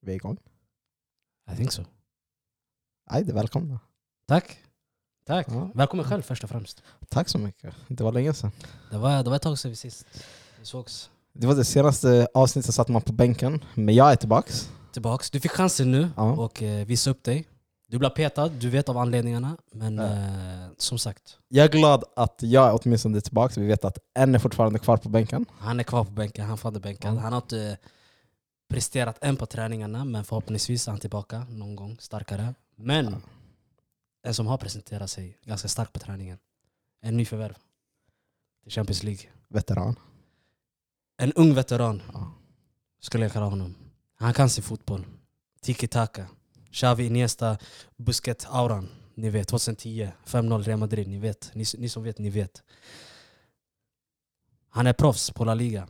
Vi är igång. I think so. Det är välkomna. Tack. Tack. Ja. Välkommen själv först och främst. Tack så mycket. Det var länge sedan. Det var, det var ett tag sedan vi sist vi sågs. Det var det senaste avsnittet satt man på bänken, men jag är tillbaks. Tillbaks. Du fick chansen nu Ja. och eh, visa upp dig. Du blev petad, du vet av anledningarna. Men Ja. eh, som sagt, Jag är glad att jag åtminstone är tillbaks. Vi vet att en är fortfarande kvar på bänken. han är kvar på bänken, han får bänken. Ja. Han har inte presterat än på träningarna, men förhoppningsvis är han tillbaka någon gång starkare. Men Ja. en som har presenterat sig ganska starkt på träningen. En ny förvärv till Champions League. Veteran. En ung veteran. Ja. skulle jag kalla honom. Han kan sin fotboll. Tiki-taka. Xavi, Iniesta, Busquets, auran. Ni vet, 2010. 5-0 Real Madrid. Ni vet. Ni, ni som vet, ni vet. Han är proffs på La Liga.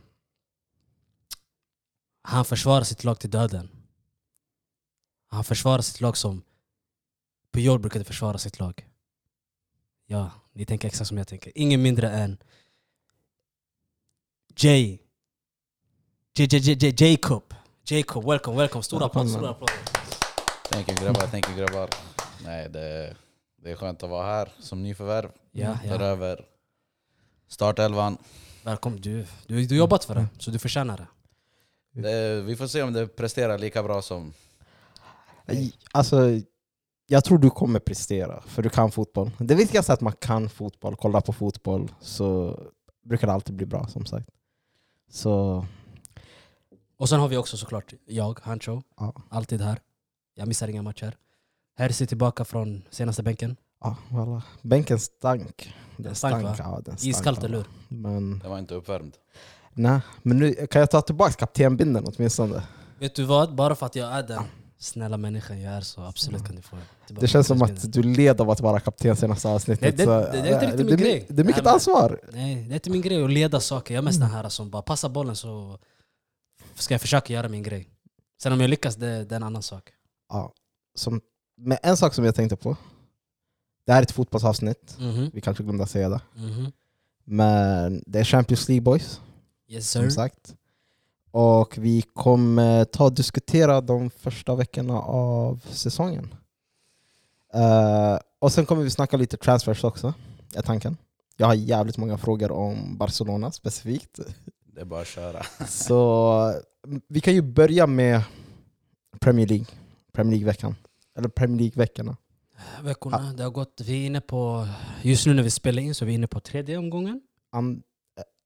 Han försvarar sitt lag till döden. Han försvarar sitt lag som Puyol brukade försvara sitt lag. Ja, ni tänker exakt som jag tänker. Ingen mindre än Jay J- J- J- J- Jacob. Jacob, welcome, welcome. Stora applåder, stora applåder. Thank you grabbar, thank you grabbar. Nej, det, det är skönt att vara här som nyförvärv. Ja, Tar ja. över startelvan. Välkommen. Du, du, du har jobbat för det, så du förtjänar det. Det, vi får se om det presterar lika bra som... Alltså, jag tror du kommer prestera, för du kan fotboll. Det viktigaste är att man kan fotboll, kolla på fotboll, så brukar det alltid bli bra som sagt. Så Och sen har vi också såklart jag, Hancho. Ja. Alltid här. Jag missar inga matcher. Herse tillbaka från senaste bänken. ja, voilà. bänken stank. Den stank, va? ja, den stank, Iskallt, eller hur? Men, Det var inte uppvärmd. Nej, men nu kan jag ta tillbaka kaptenbindeln åtminstone. Vet du vad? Bara för att jag är den snälla människan jag är så absolut kan du få tillbaka Det känns som att du led av att vara kapten senaste avsnittet. Nej, det- så, det- det är inte äh, riktigt min det, grej. det är mycket Nej, ansvar. Nej, det är inte min grej att leda saker. Jag är mest Mm. den här som bara passar bollen så ska jag försöka göra min grej. Sen om jag lyckas, det, det är en annan sak. Ja. Som, men en sak som jag tänkte på. Det här är ett fotbollsavsnitt. Mhm, Vi kanske glömde säga det. mhm. Men det är Champions League boys, Yes som sir. sagt. Och vi kommer ta och diskutera de första veckorna av säsongen. Eh, och sen kommer vi snacka lite transfers också, är tanken. Jag har jävligt många frågor om Barcelona specifikt. Det är bara att köra. Så vi kan ju börja med Premier League. Premier League-veckan. Eller Premier League-veckorna. Veckorna, det har gått, vi är inne på, just nu när vi spelar in så är vi inne på tredje omgången. An-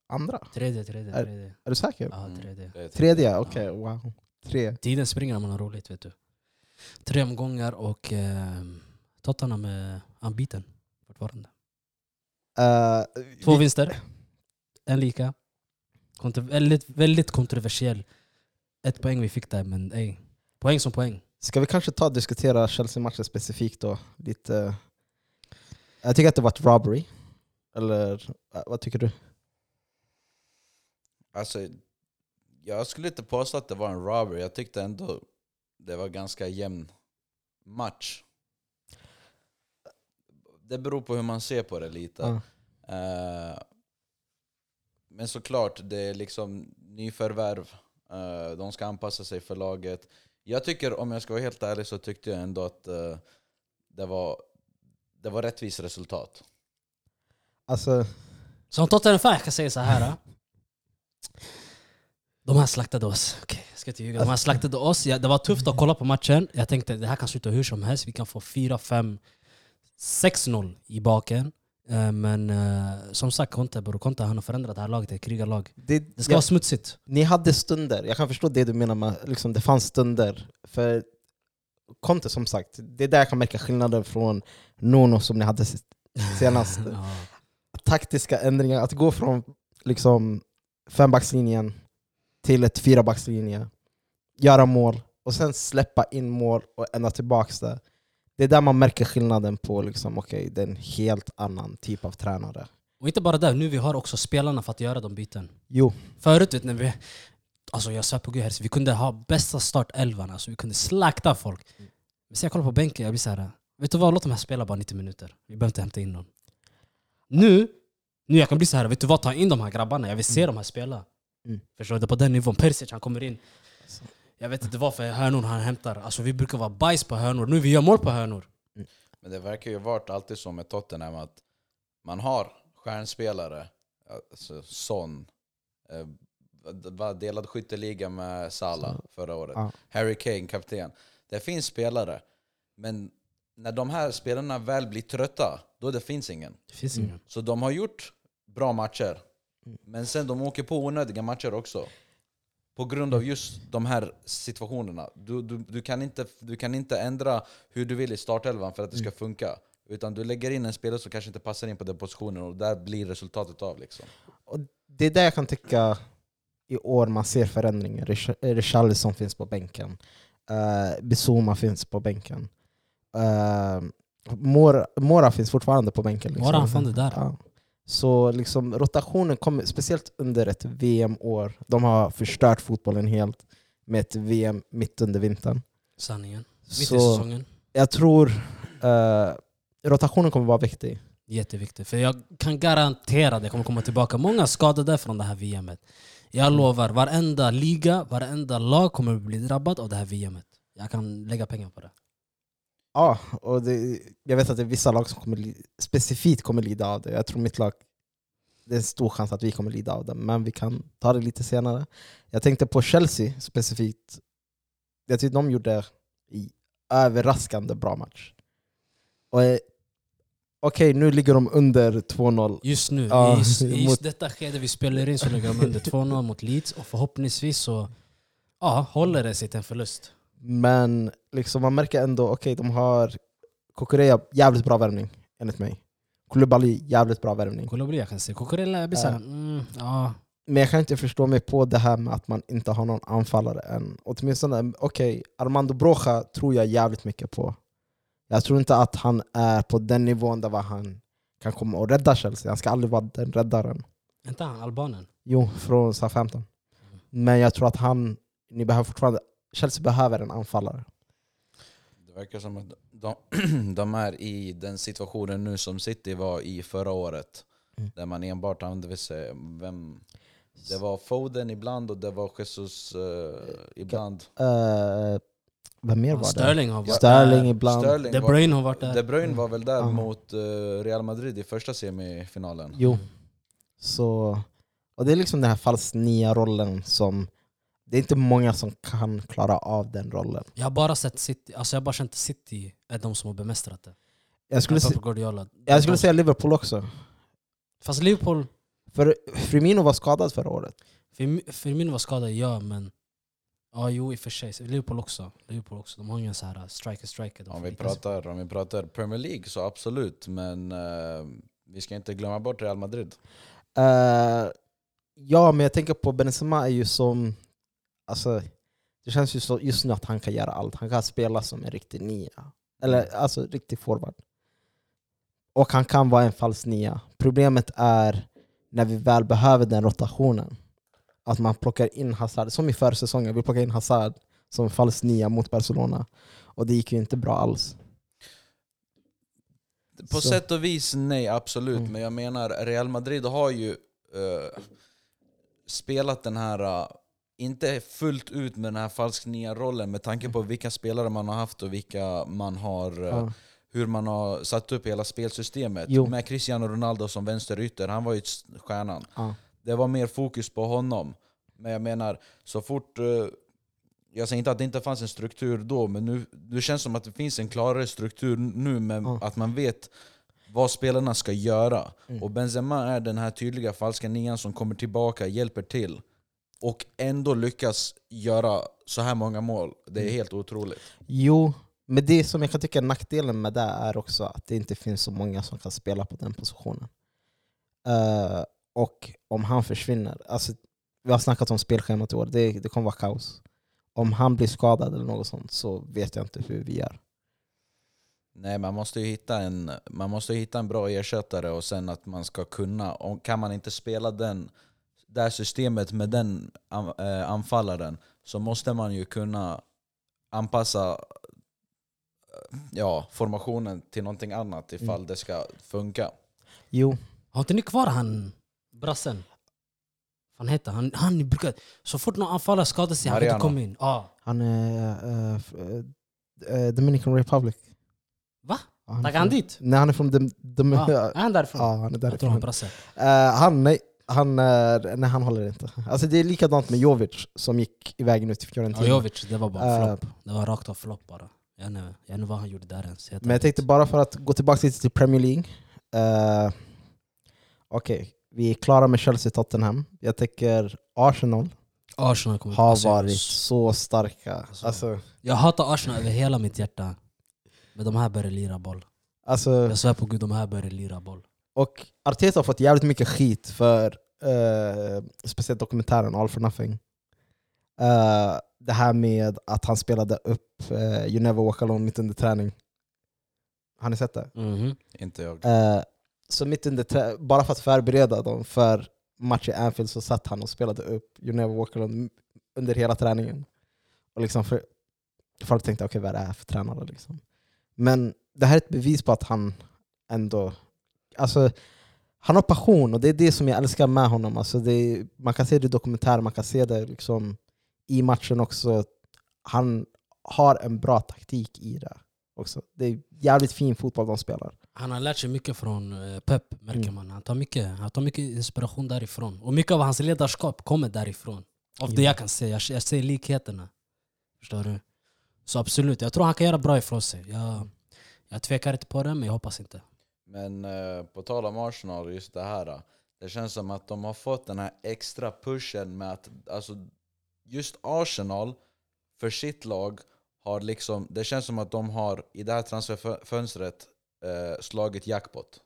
andra? Tredje, tredje, Är- tredje. Är du säker? Ja, Mm, tredje. det är ett- Tredje? Okej, wow. Tre. Tiden springer när man har roligt vet du. Tre omgångar och eh, Tottenham är unbeaten fortfarande. Eh, Två vi- vinster, en lika. Kontro väldigt, väldigt kontroversiell. Ett poäng vi fick där, men ey, poäng som poäng. Ska vi kanske ta och diskutera Chelsea-matchen specifikt då? Lite. Jag tycker att det var ett robbery. Eller eh, vad tycker du? Alltså, jag skulle inte påstå att det var en robbery. Jag tyckte ändå det var ganska jämn match. Det beror på hur man ser på det lite. Ja. Eh, men såklart, det är liksom nyförvärv. Eh, de ska anpassa sig för laget. Jag tycker, om jag ska vara helt ärlig, så tyckte jag ändå att eh, det var det var rättvist resultat. Alltså, Som Tottenham-fan kan jag säga så här. De här slaktade oss. Okej, jag ska inte ljuga. De här slaktade oss. Ja, det var tufft att kolla på matchen. Jag tänkte det här kan sluta hur som helst. Vi kan få 4, 5, 6-0 i baken. Eh, Men eh, som sagt, Conte, bror, Conte han har förändrat det här laget till ett krigarlag. det, Det ska ja, vara smutsigt. ni hade stunder. Jag kan förstå det du menar med liksom, det fanns stunder. För Conte som sagt, det är där jag kan märka skillnaden från Nono som ni hade senast. Ja. taktiska ändringar. Att gå från liksom fembackslinjen till ett fyrabackslinje, göra mål och sen släppa in mål och ändra tillbaka det. Det är där man märker skillnaden på liksom, okay, det är en helt annan typ av tränare. Och inte bara det, nu vi har också spelarna för att göra de byten. Jo, Förut när vi... Alltså jag svär på gud, vi kunde ha bästa startelvan, alltså, vi kunde slakta folk. Men sen jag kollar på bänken, jag blir såhär, vet du vad, låt de här spela bara 90 minuter. Vi behöver inte hämta in någon. Nu, nu jag kan bli så här, vet du vad, ta in de här grabbarna, jag vill se de här spela. Mm. Förstår du? På den nivån. Persic han kommer in. Jag vet inte varför hörnor han hämtar. Alltså vi brukar vara bajs på hörnor. Nu vi gör mål på hörnor. Men det verkar ju varit alltid så med Tottenham att man har stjärnspelare, alltså Son, eh, var delad skytteliga med Salah förra året. Ja. Harry Kane, kapten. Det finns spelare, men när de här spelarna väl blir trötta, då det finns ingen. Det finns Mm. ingen. Så de har gjort bra matcher, Mm. men sen de åker på onödiga matcher också. På grund av just de här situationerna. Du, du, du, kan inte, du kan inte ändra hur du vill i startelvan för att det ska funka. Utan du lägger in en spelare som kanske inte passar in på den positionen och där blir resultatet av. Liksom. Och det är där jag kan tycka i år man ser förändringar. Rich- Richarlison finns på bänken. Uh, Bizuma finns på bänken. Uh, Mora, Mora finns fortfarande på bänken. Liksom. Mora, han fan det där. Ja. Så liksom, rotationen kommer, speciellt under ett VM-år, de har förstört fotbollen helt med ett VM mitt under vintern. Sanningen. Mitt i säsongen. jag tror uh, rotationen kommer vara viktig. Jätteviktigt. För jag kan garantera att det kommer komma tillbaka många skadade från det här VMet. Jag Mm. lovar, varenda liga, varenda lag kommer bli drabbat av det här VMet. Jag kan lägga pengar på det. Ja, och det, jag vet att det är vissa lag som kommer specifikt kommer lida av det. Jag tror mitt lag, det är en stor chans att vi kommer lida av det, men vi kan ta det lite senare. Jag tänkte på Chelsea specifikt. Jag tyckte de gjorde i överraskande bra match. Och, eh, Okej, nu ligger de under 2-0. Just nu, Ja, i, just, i just detta skede vi spelar in så ligger de under 2-0 mot Leeds och förhoppningsvis så ja, håller det sig till en förlust. Men liksom man märker ändå, okej de har Kokorea jävligt bra värvning enligt mig. Koulibaly jävligt bra värvning. Koulibaly jag kan se. Cucurella blir såhär, mm, ja. Men jag kan inte förstå mig på det här med att man inte har någon anfallare än. Åtminstone, okej, Armando Broja tror jag jävligt mycket på. Jag tror inte att han är på den nivån där han kan komma och rädda Chelsea. Han ska aldrig vara den räddaren. Inte han, albanen? Jo, från Southampton. Men jag tror att han, ni behöver fortfarande, Chelsea behöver en anfallare. Det verkar som att de, de är i den situationen nu som City var i förra året. Mm. Där man enbart använde sig vem Det var Foden ibland och det var Jesus eh, ibland. Uh, vem mer var det? Sterling har varit Sterling ibland. Sterling De var, Bruyne har varit där. De Bruyne var väl där Ja. mot eh, Real Madrid i första semifinalen. Jo. Så, och det är liksom den här falskt nya rollen som det är inte många som kan klara av den rollen. Jag har bara sett City, alltså jag har bara känt att City är de som har bemästrat det. Jag skulle, se, Guardiola. jag skulle De- säga Liverpool också. Fast Liverpool, För Firmino var skadad förra året. Firmi- Firmino var skadad, ja men... Ja jo i och för sig, Liverpool också. Liverpool också. De har ingen så här striker striker. De Om vi, pratar, om vi pratar Premier League så absolut, men eh, vi ska inte glömma bort Real Madrid. Eh, ja, men jag tänker på Benzema är ju som... Alltså, det känns ju så just nu att han kan göra allt. Han kan spela som en riktig nia. Eller alltså riktig forward. Och han kan vara en falsk nia. Problemet är när vi väl behöver den rotationen. Att man plockar in Hazard, som i förra säsongen, vi plockade in Hazard som falsk nia mot Barcelona. Och det gick ju inte bra alls. På Så. sätt och vis nej, absolut. Mm. Men jag menar, Real Madrid har ju eh, spelat den här, eh, inte fullt ut med den här falsk nia rollen med tanke på vilka spelare man har haft och vilka man har, eh, Ja. hur man har satt upp hela spelsystemet. Jo. Med Cristiano Ronaldo som vänsterytter, han var ju stjärnan. Ja. Det var mer fokus på honom. Men jag menar, så fort... eh, Jag säger inte att det inte fanns en struktur då, men nu det känns som att det finns en klarare struktur nu med Ja. att man vet vad spelarna ska göra. Mm. Och Benzema är den här tydliga falska nian som kommer tillbaka, hjälper till. Och ändå lyckas göra så här många mål. Det är Mm. helt otroligt. Jo, men det som jag kan tycka är nackdelen med det är också att det inte finns så många som kan spela på den positionen. Eh, och om han försvinner, alltså, vi har snackat om spelschemat i år, det, det kommer vara kaos. Om han blir skadad eller något sånt så vet jag inte hur vi gör. Nej, man måste ju hitta en, man måste hitta en bra ersättare och sen att man ska kunna, och kan man inte spela den, det här systemet med den eh, anfallaren så måste man ju kunna anpassa eh, ja, formationen till någonting annat ifall Mm. det ska funka. Jo, Har inte ni kvar han brassen? Han heter han, han brukar, så fort någon anfallare skadar sig, han Mariano. komma in. Ja. Han är f- eh, Dominican Republic. Va? Ja, han är Tackar han dit? Nej, han är från... Dem, dem, Ja. ja. Är han därifrån? han är Jag tror han därifrån. brasse. Eh, han, nej, han, är- nej, han håller inte. Alltså, det är likadant med Jovic som gick iväg nu till Fiorentina. Ja, Jovic, det var bara Eh, flopp. Det var rakt av flopp bara. Jag vet inte- jag vad han gjorde där ens. helt Men jag tänkte bara för att gå tillbaka lite till Premier League. Uh, Okej, vi är klara med Chelsea-Tottenham. Jag tycker Arsenal Arsenal kommer har alltså, varit så starka. Alltså- Alltså, Jag hatar Arsenal över hela mitt hjärta. Men de här börjar lira boll. alltså, Jag svär på gud, de här börjar lira boll. Och Arteta har fått jävligt mycket skit för eh, speciellt dokumentären All for nothing. Eh, det här med att han spelade upp eh, You never walk alone mitt under träning. Har ni sett det? Mhm. Inte jag. Så mitt under bara för att förbereda dem för match i Anfield så satt han och spelade upp You never walk alone under hela träningen. Och liksom för, folk tänkte okej vad är det här för tränare? Liksom. Men det här är ett bevis på att han ändå... Alltså, han har passion och det är det som jag älskar med honom. Alltså är, man kan se det i dokumentären, man kan se det liksom i matchen också. Han har en bra taktik i det också. Det är jävligt fin fotboll de spelar. Han har lärt sig mycket från eh, Pep, märker Mm. man. Han tar, mycket, han tar mycket inspiration därifrån. Och mycket av hans ledarskap kommer därifrån. Av det Ja. jag kan se. Jag, jag ser likheterna. Förstår du? Så absolut, jag tror han kan göra bra ifrån sig. Jag, jag tvekar inte på det, men jag hoppas inte. Men eh, på tal om Arsenal, just det här. Det känns som att de har fått den här extra pushen med att alltså, just Arsenal för sitt lag har liksom, det känns som att de har i det här transferfönstret eh, slagit jackpot.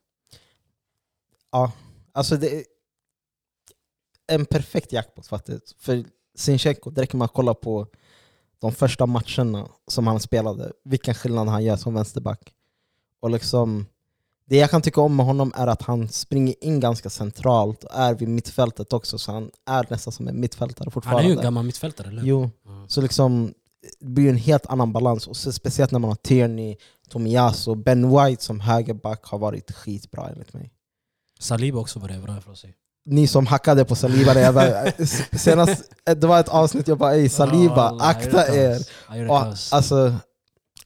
Ja, alltså det är en perfekt jackpot faktiskt. För Sinchenko, det räcker med att kolla på de första matcherna som han spelade, vilken skillnad han gör som vänsterback. Och liksom, det jag kan tycka om med honom är att han springer in ganska centralt och är vid mittfältet också, så han är nästan som en mittfältare Han fortfarande. är ju en gammal mittfältare, eller? Jo, Ja. så liksom, det blir en helt annan balans. Och speciellt när man har Tierney, Tomiyasu, Ben White som högerback har varit skitbra enligt mig. Saliba också var det bra ifrån sig. ni som hackade på Saliba när jag var, senast, det var ett avsnitt jag bara ey Saliba, akta er. Och, alltså,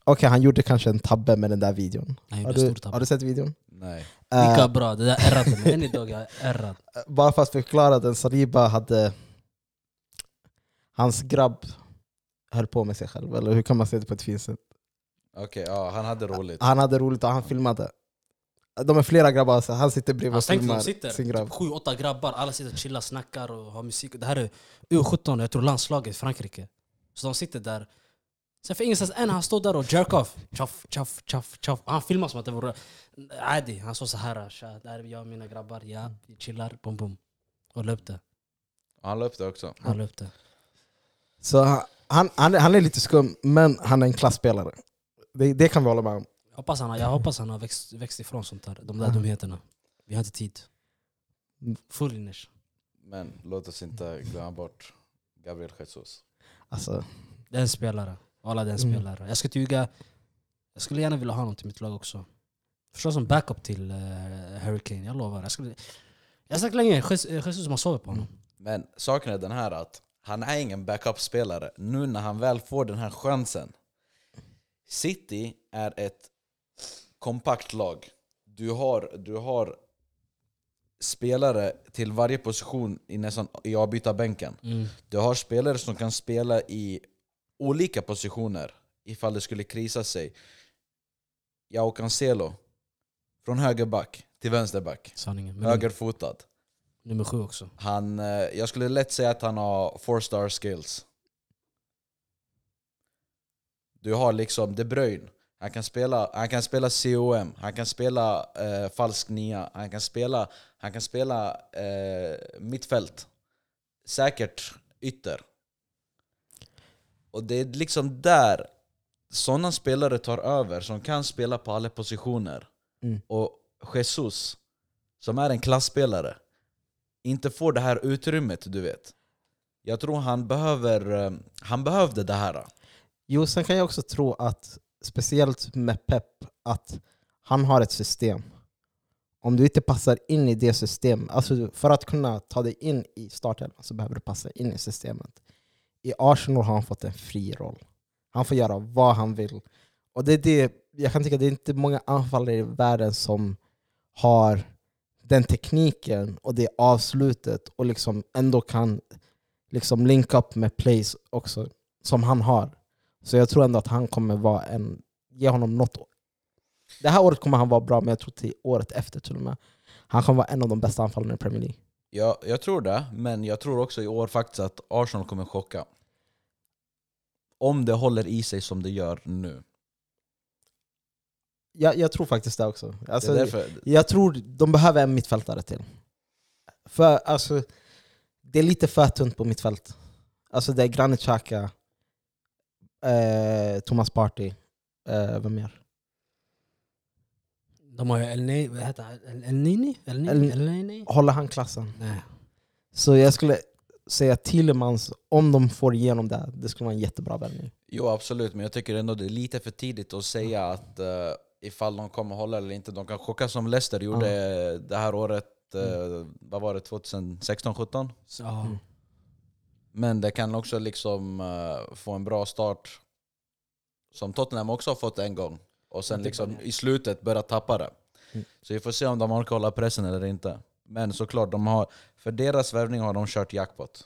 Okej, han gjorde kanske en tabbe med den där videon. Har du, har du sett videon? Nej. Eh, Lika bra, det där ärrade mig. Än idag jag är ärrad. bara för att förklara den, Saliba hade... Hans grabb höll på med sig själv, eller hur kan man säga det på ett fint sätt? Okej, ja, han hade roligt. Han hade roligt och han filmade. De är flera grabbar, så han sitter bredvid och filmar sitter sin grabb. typ sju, åtta grabbar, alla sitter och chillar, snackar och har musik. Det här är U17, jag tror landslaget i Frankrike. Så de sitter där. Sen för ingenstans en han står där och jerk off. Tjoff, tjoff, tjoff, tjoff. Han filmar som att det vore Adi. Han sa så här, "Tja, där är jag och mina grabbar, ja, vi chillar, bom bom. Och det. Han det också. Han det. Så han, han, han, är- lite skum, men han är en klassspelare. Det, det kan vi hålla med om. Jag hoppas han, har- jag hoppas han har växt, växt ifrån sånt där, de där Ja. dumheterna. Vi har inte tid. Mm. Full Inish. Men låt oss inte glömma bort Gabriel Jesus. Alltså, Det är en spelare. Alla den Mm. spelare. Jag ska ljuga. Jag skulle gärna vilja ha honom till mitt lag också. Förstå som backup till uh, Hurricane, jag lovar. Jag, skulle, jag har sagt länge, Jesus, Jesus man sover på honom. Men saken är den här att han är ingen backup-spelare nu när han väl får den här chansen. City är ett kompakt lag. Du har, du har spelare till varje position i nästan i avbytarbänken. Mm. Du har spelare som kan spela i olika positioner ifall det skulle krisa sig. Jao Cancelo, från högerback till vänsterback. Sanningen. Högerfotad. Nummer sju också. Han, eh, jag skulle lätt säga att han har four star skills. Du har liksom De Bruyne. Han kan spela, han kan spela COM, han kan spela eh, falsk nia, han kan spela, han kan spela eh, mittfält. Säkert ytter. Och det är liksom där sådana spelare tar över som kan spela på alla positioner. Mm. Och Jesus, som är en klassspelare, inte får det här utrymmet, du vet. Jag tror han behöver, eh, han behövde det här. jo, sen kan jag också tro att, speciellt med Pep, att han har ett system. om du inte passar in i det systemet, alltså för att kunna ta dig in i startelvan så behöver du passa in i systemet. I Arsenal har han fått en fri roll. Han får göra vad han vill. Och det är det, jag kan tycka att det är inte många anfallare i världen som har den tekniken och det avslutet och liksom ändå kan liksom link upp med plays också, som han har. Så jag tror ändå att han kommer vara en, ge honom något. Det här året kommer han vara bra, men jag tror till året efter till och med. Han kommer vara en av de bästa anfallarna i Premier League. Ja, jag tror det, men jag tror också i år faktiskt att Arsenal kommer chocka. Om det håller i sig som det gör nu. Jag, jag tror faktiskt det också. Alltså, det är därför, Jag tror de behöver en mittfältare till. För alltså, det är lite för tunt på mittfält. Alltså det är Granit Xhaka, eh, Thomas Partey, eh, vem mer? De har ju El Nini, vad heter han? El- El Nini? El Nini? El- El Nini? Håller han klassen? Nej. Så jag skulle säga Thielemans, om de får igenom det, det skulle vara en jättebra värvning. jo absolut, men jag tycker ändå det är lite för tidigt att säga att uh, ifall de kommer hålla eller inte. De kan chocka som Leicester gjorde det här året, uh, vad var det, 2016-17? Så, ja. Mm. Men det kan också liksom eh, få en bra start som Tottenham också har fått en gång. Och sen liksom i slutet börja tappa det. Mm. Så vi får se om de orkar hålla pressen eller inte. Men såklart, de har, för deras värvning har de kört jackpot.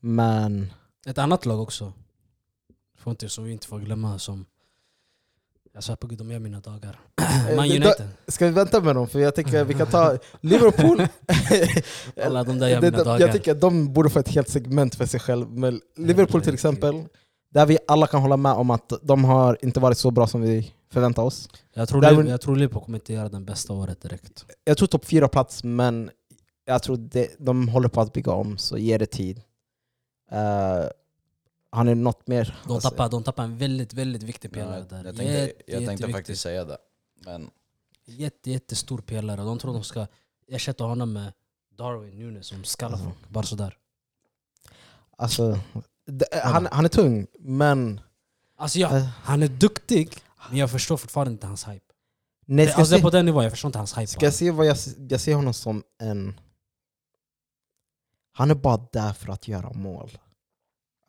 Men Ett annat lag också, får inte, som vi inte får glömma, som... Jag svär på gud, de gör mina dagar. Man det- United. ska vi vänta med dem? För jag tycker vi kan ta Liverpool. Alla de där gör mina dagar. jag tycker att de borde få ett helt segment för sig själv. Men Liverpool till exempel, där vi alla kan hålla med om att de har inte varit så bra som vi förväntar oss. Jag tror, Liv- jag tror Liverpool kommer inte göra den bästa året direkt. Jag tror topp fyra plats, men jag tror det, de håller på att bygga om, så ge det tid. Uh, har ni något mer? De säga? tappar, de tappar en väldigt, väldigt viktig Ja, pelare jag, där. jag tänkte, Jätte- jag tänkte faktiskt säga det. Men Jätte, jättestor pelare. De tror de ska ersätta honom med Darwin Nunes som skallar Mm. folk. Bara sådär. Alltså, det, han, han är tung, men... Alltså ja, eh, han är duktig, men jag förstår fortfarande inte hans hype. nej, ska, alltså jag på se, den nivån, jag förstår inte hans hype. ska jag se vad jag, jag ser honom som en... Han är bara där för att göra mål.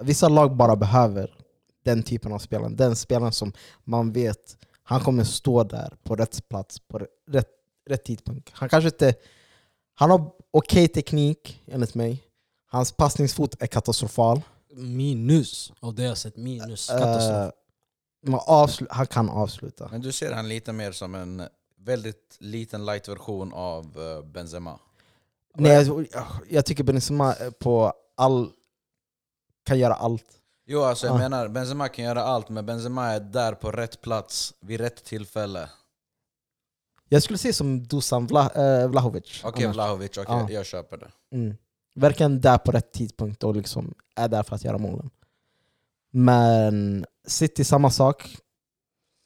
Vissa lag bara behöver den typen av spelare. Den spelaren som man vet, han kommer stå där på rätt plats, på rätt, rätt tidpunkt. Han kanske inte... Han har okej teknik, enligt mig. Hans passningsfot är katastrofal. Minus av det jag sett. Minus. Katastrof. Eh, men avslu- han kan avsluta. Men du ser han lite mer som en väldigt liten light version av eh, Benzema. Nej, jag, jag tycker Benzema på all, kan göra allt. Jo alltså jag Ah. menar, Benzema kan göra allt, men Benzema är där på rätt plats, vid rätt tillfälle. Jag skulle säga som Dusan Vla, eh, Vlahovic. Okej annars. Vlahovic, okej Ja. jag köper det. Mm. Verkligen där på rätt tidpunkt och liksom är där för att göra målen. Men City samma sak.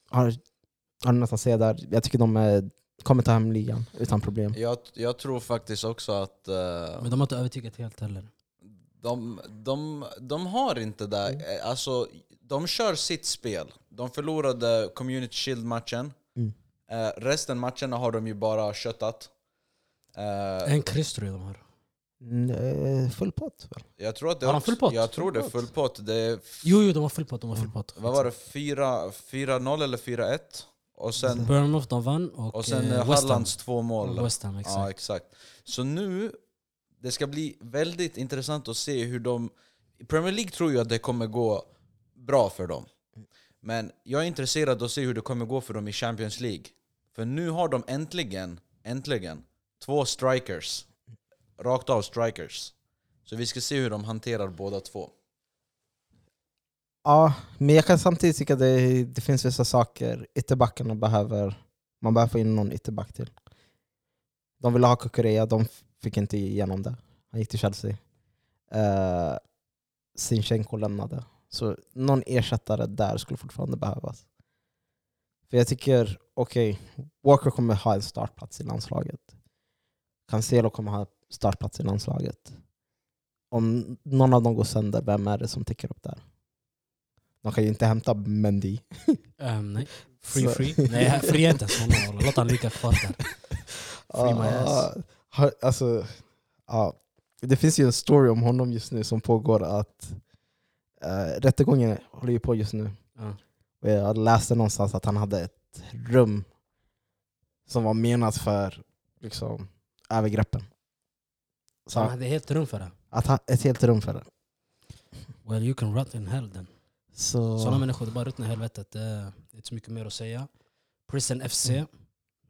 Har, har ni något att säga där? Jag tycker de är, kommer ta hem ligan utan problem. Jag, jag tror faktiskt också att eh, Men de har inte övertygat helt heller. de, de, de har inte det. Mm. Eh, Alltså, de kör sitt spel. De förlorade Community Shield-matchen. Mm. Eh, resten matcherna har de ju bara köttat. Eh, En kryss tror jag de har. Mm, eh, full pott jag tror att det också- full pott? Jag tror det är Full pott. Det är Jo, jo, de har full pott. De har full pott. vad var det? 4 4-0 eller 4-1? Och sen, Bournemouth de vann och, och sen eh, eh. Hallands två mål. West Ham, exakt. Ja, exakt. Så nu, det ska bli väldigt intressant att se hur de... I Premier League tror jag att det kommer gå bra för dem. Men jag är intresserad av att se hur det kommer gå för dem i Champions League. För nu har de äntligen, äntligen, två strikers. Rakt av strikers. Så vi ska se hur de hanterar båda två. Ja, men jag kan samtidigt tycka att det, det finns vissa saker ytterbackarna behöver, man behöver få in någon ytterback till. De ville ha Kukureya, de fick inte igenom det. Han gick till Chelsea. Eh, uh, Sinchenko lämnade. Så någon ersättare där skulle fortfarande behövas. För jag tycker, okej, Walker kommer ha en startplats i landslaget. Cancelo kommer ha startplats i landslaget. Om någon av dem går sönder, vem är det som täcker upp där? De kan ju inte hämta Mendy. Ehm, nej. Free Så- free? Nej, är inte walla. Låt han ligga kvar där. Free my ass. Alltså, ja. Det finns ju en story om honom just nu som pågår att uh, rättegången håller ju på just nu. Ja. Och jag läste någonstans att han hade ett rum som var menat för liksom, övergreppen. Så han hade helt rum för det. att ha ett helt rum för det. Well you can rot in hell then. Så, Sådana människor, det är bara ruttna i helvetet. Det är inte så mycket mer att säga. Prison FC. Mm.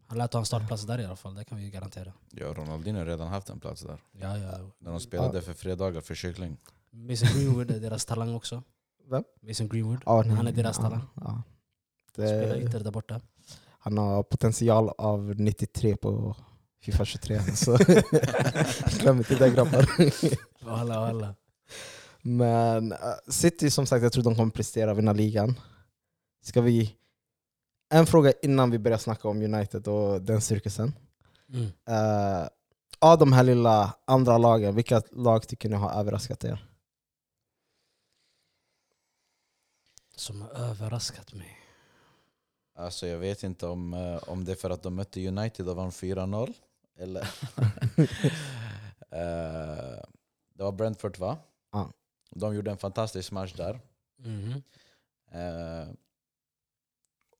Han lät ha en startplats där i alla fall, det kan vi garantera. Ja, Ronaldinho har redan haft en plats där. Ja, ja. När de spelade för fredagar för kyckling. Mason Greenwood är deras talang också. Vem? Mason Greenwood. ja, nej, han är deras ja, talang. Ja. Spelar Det, ytter där borta. han har potential av 93 på Fifa 23. Så glöm inte det grabbar. Walla walla. Men uh, City som sagt, jag tror de kommer prestera och vinna ligan. Ska vi... En fråga innan vi börjar snacka om United och den cirkusen. Mm. Uh, av de här lilla andra lagen, vilka lag tycker ni har överraskat er? Som har överraskat mig. Alltså jag vet inte om, eh, om det är för att de mötte United och vann 4-0. Eller... Eh, det var Brentford va? Ja. De gjorde en fantastisk match där. Mhm. Eh,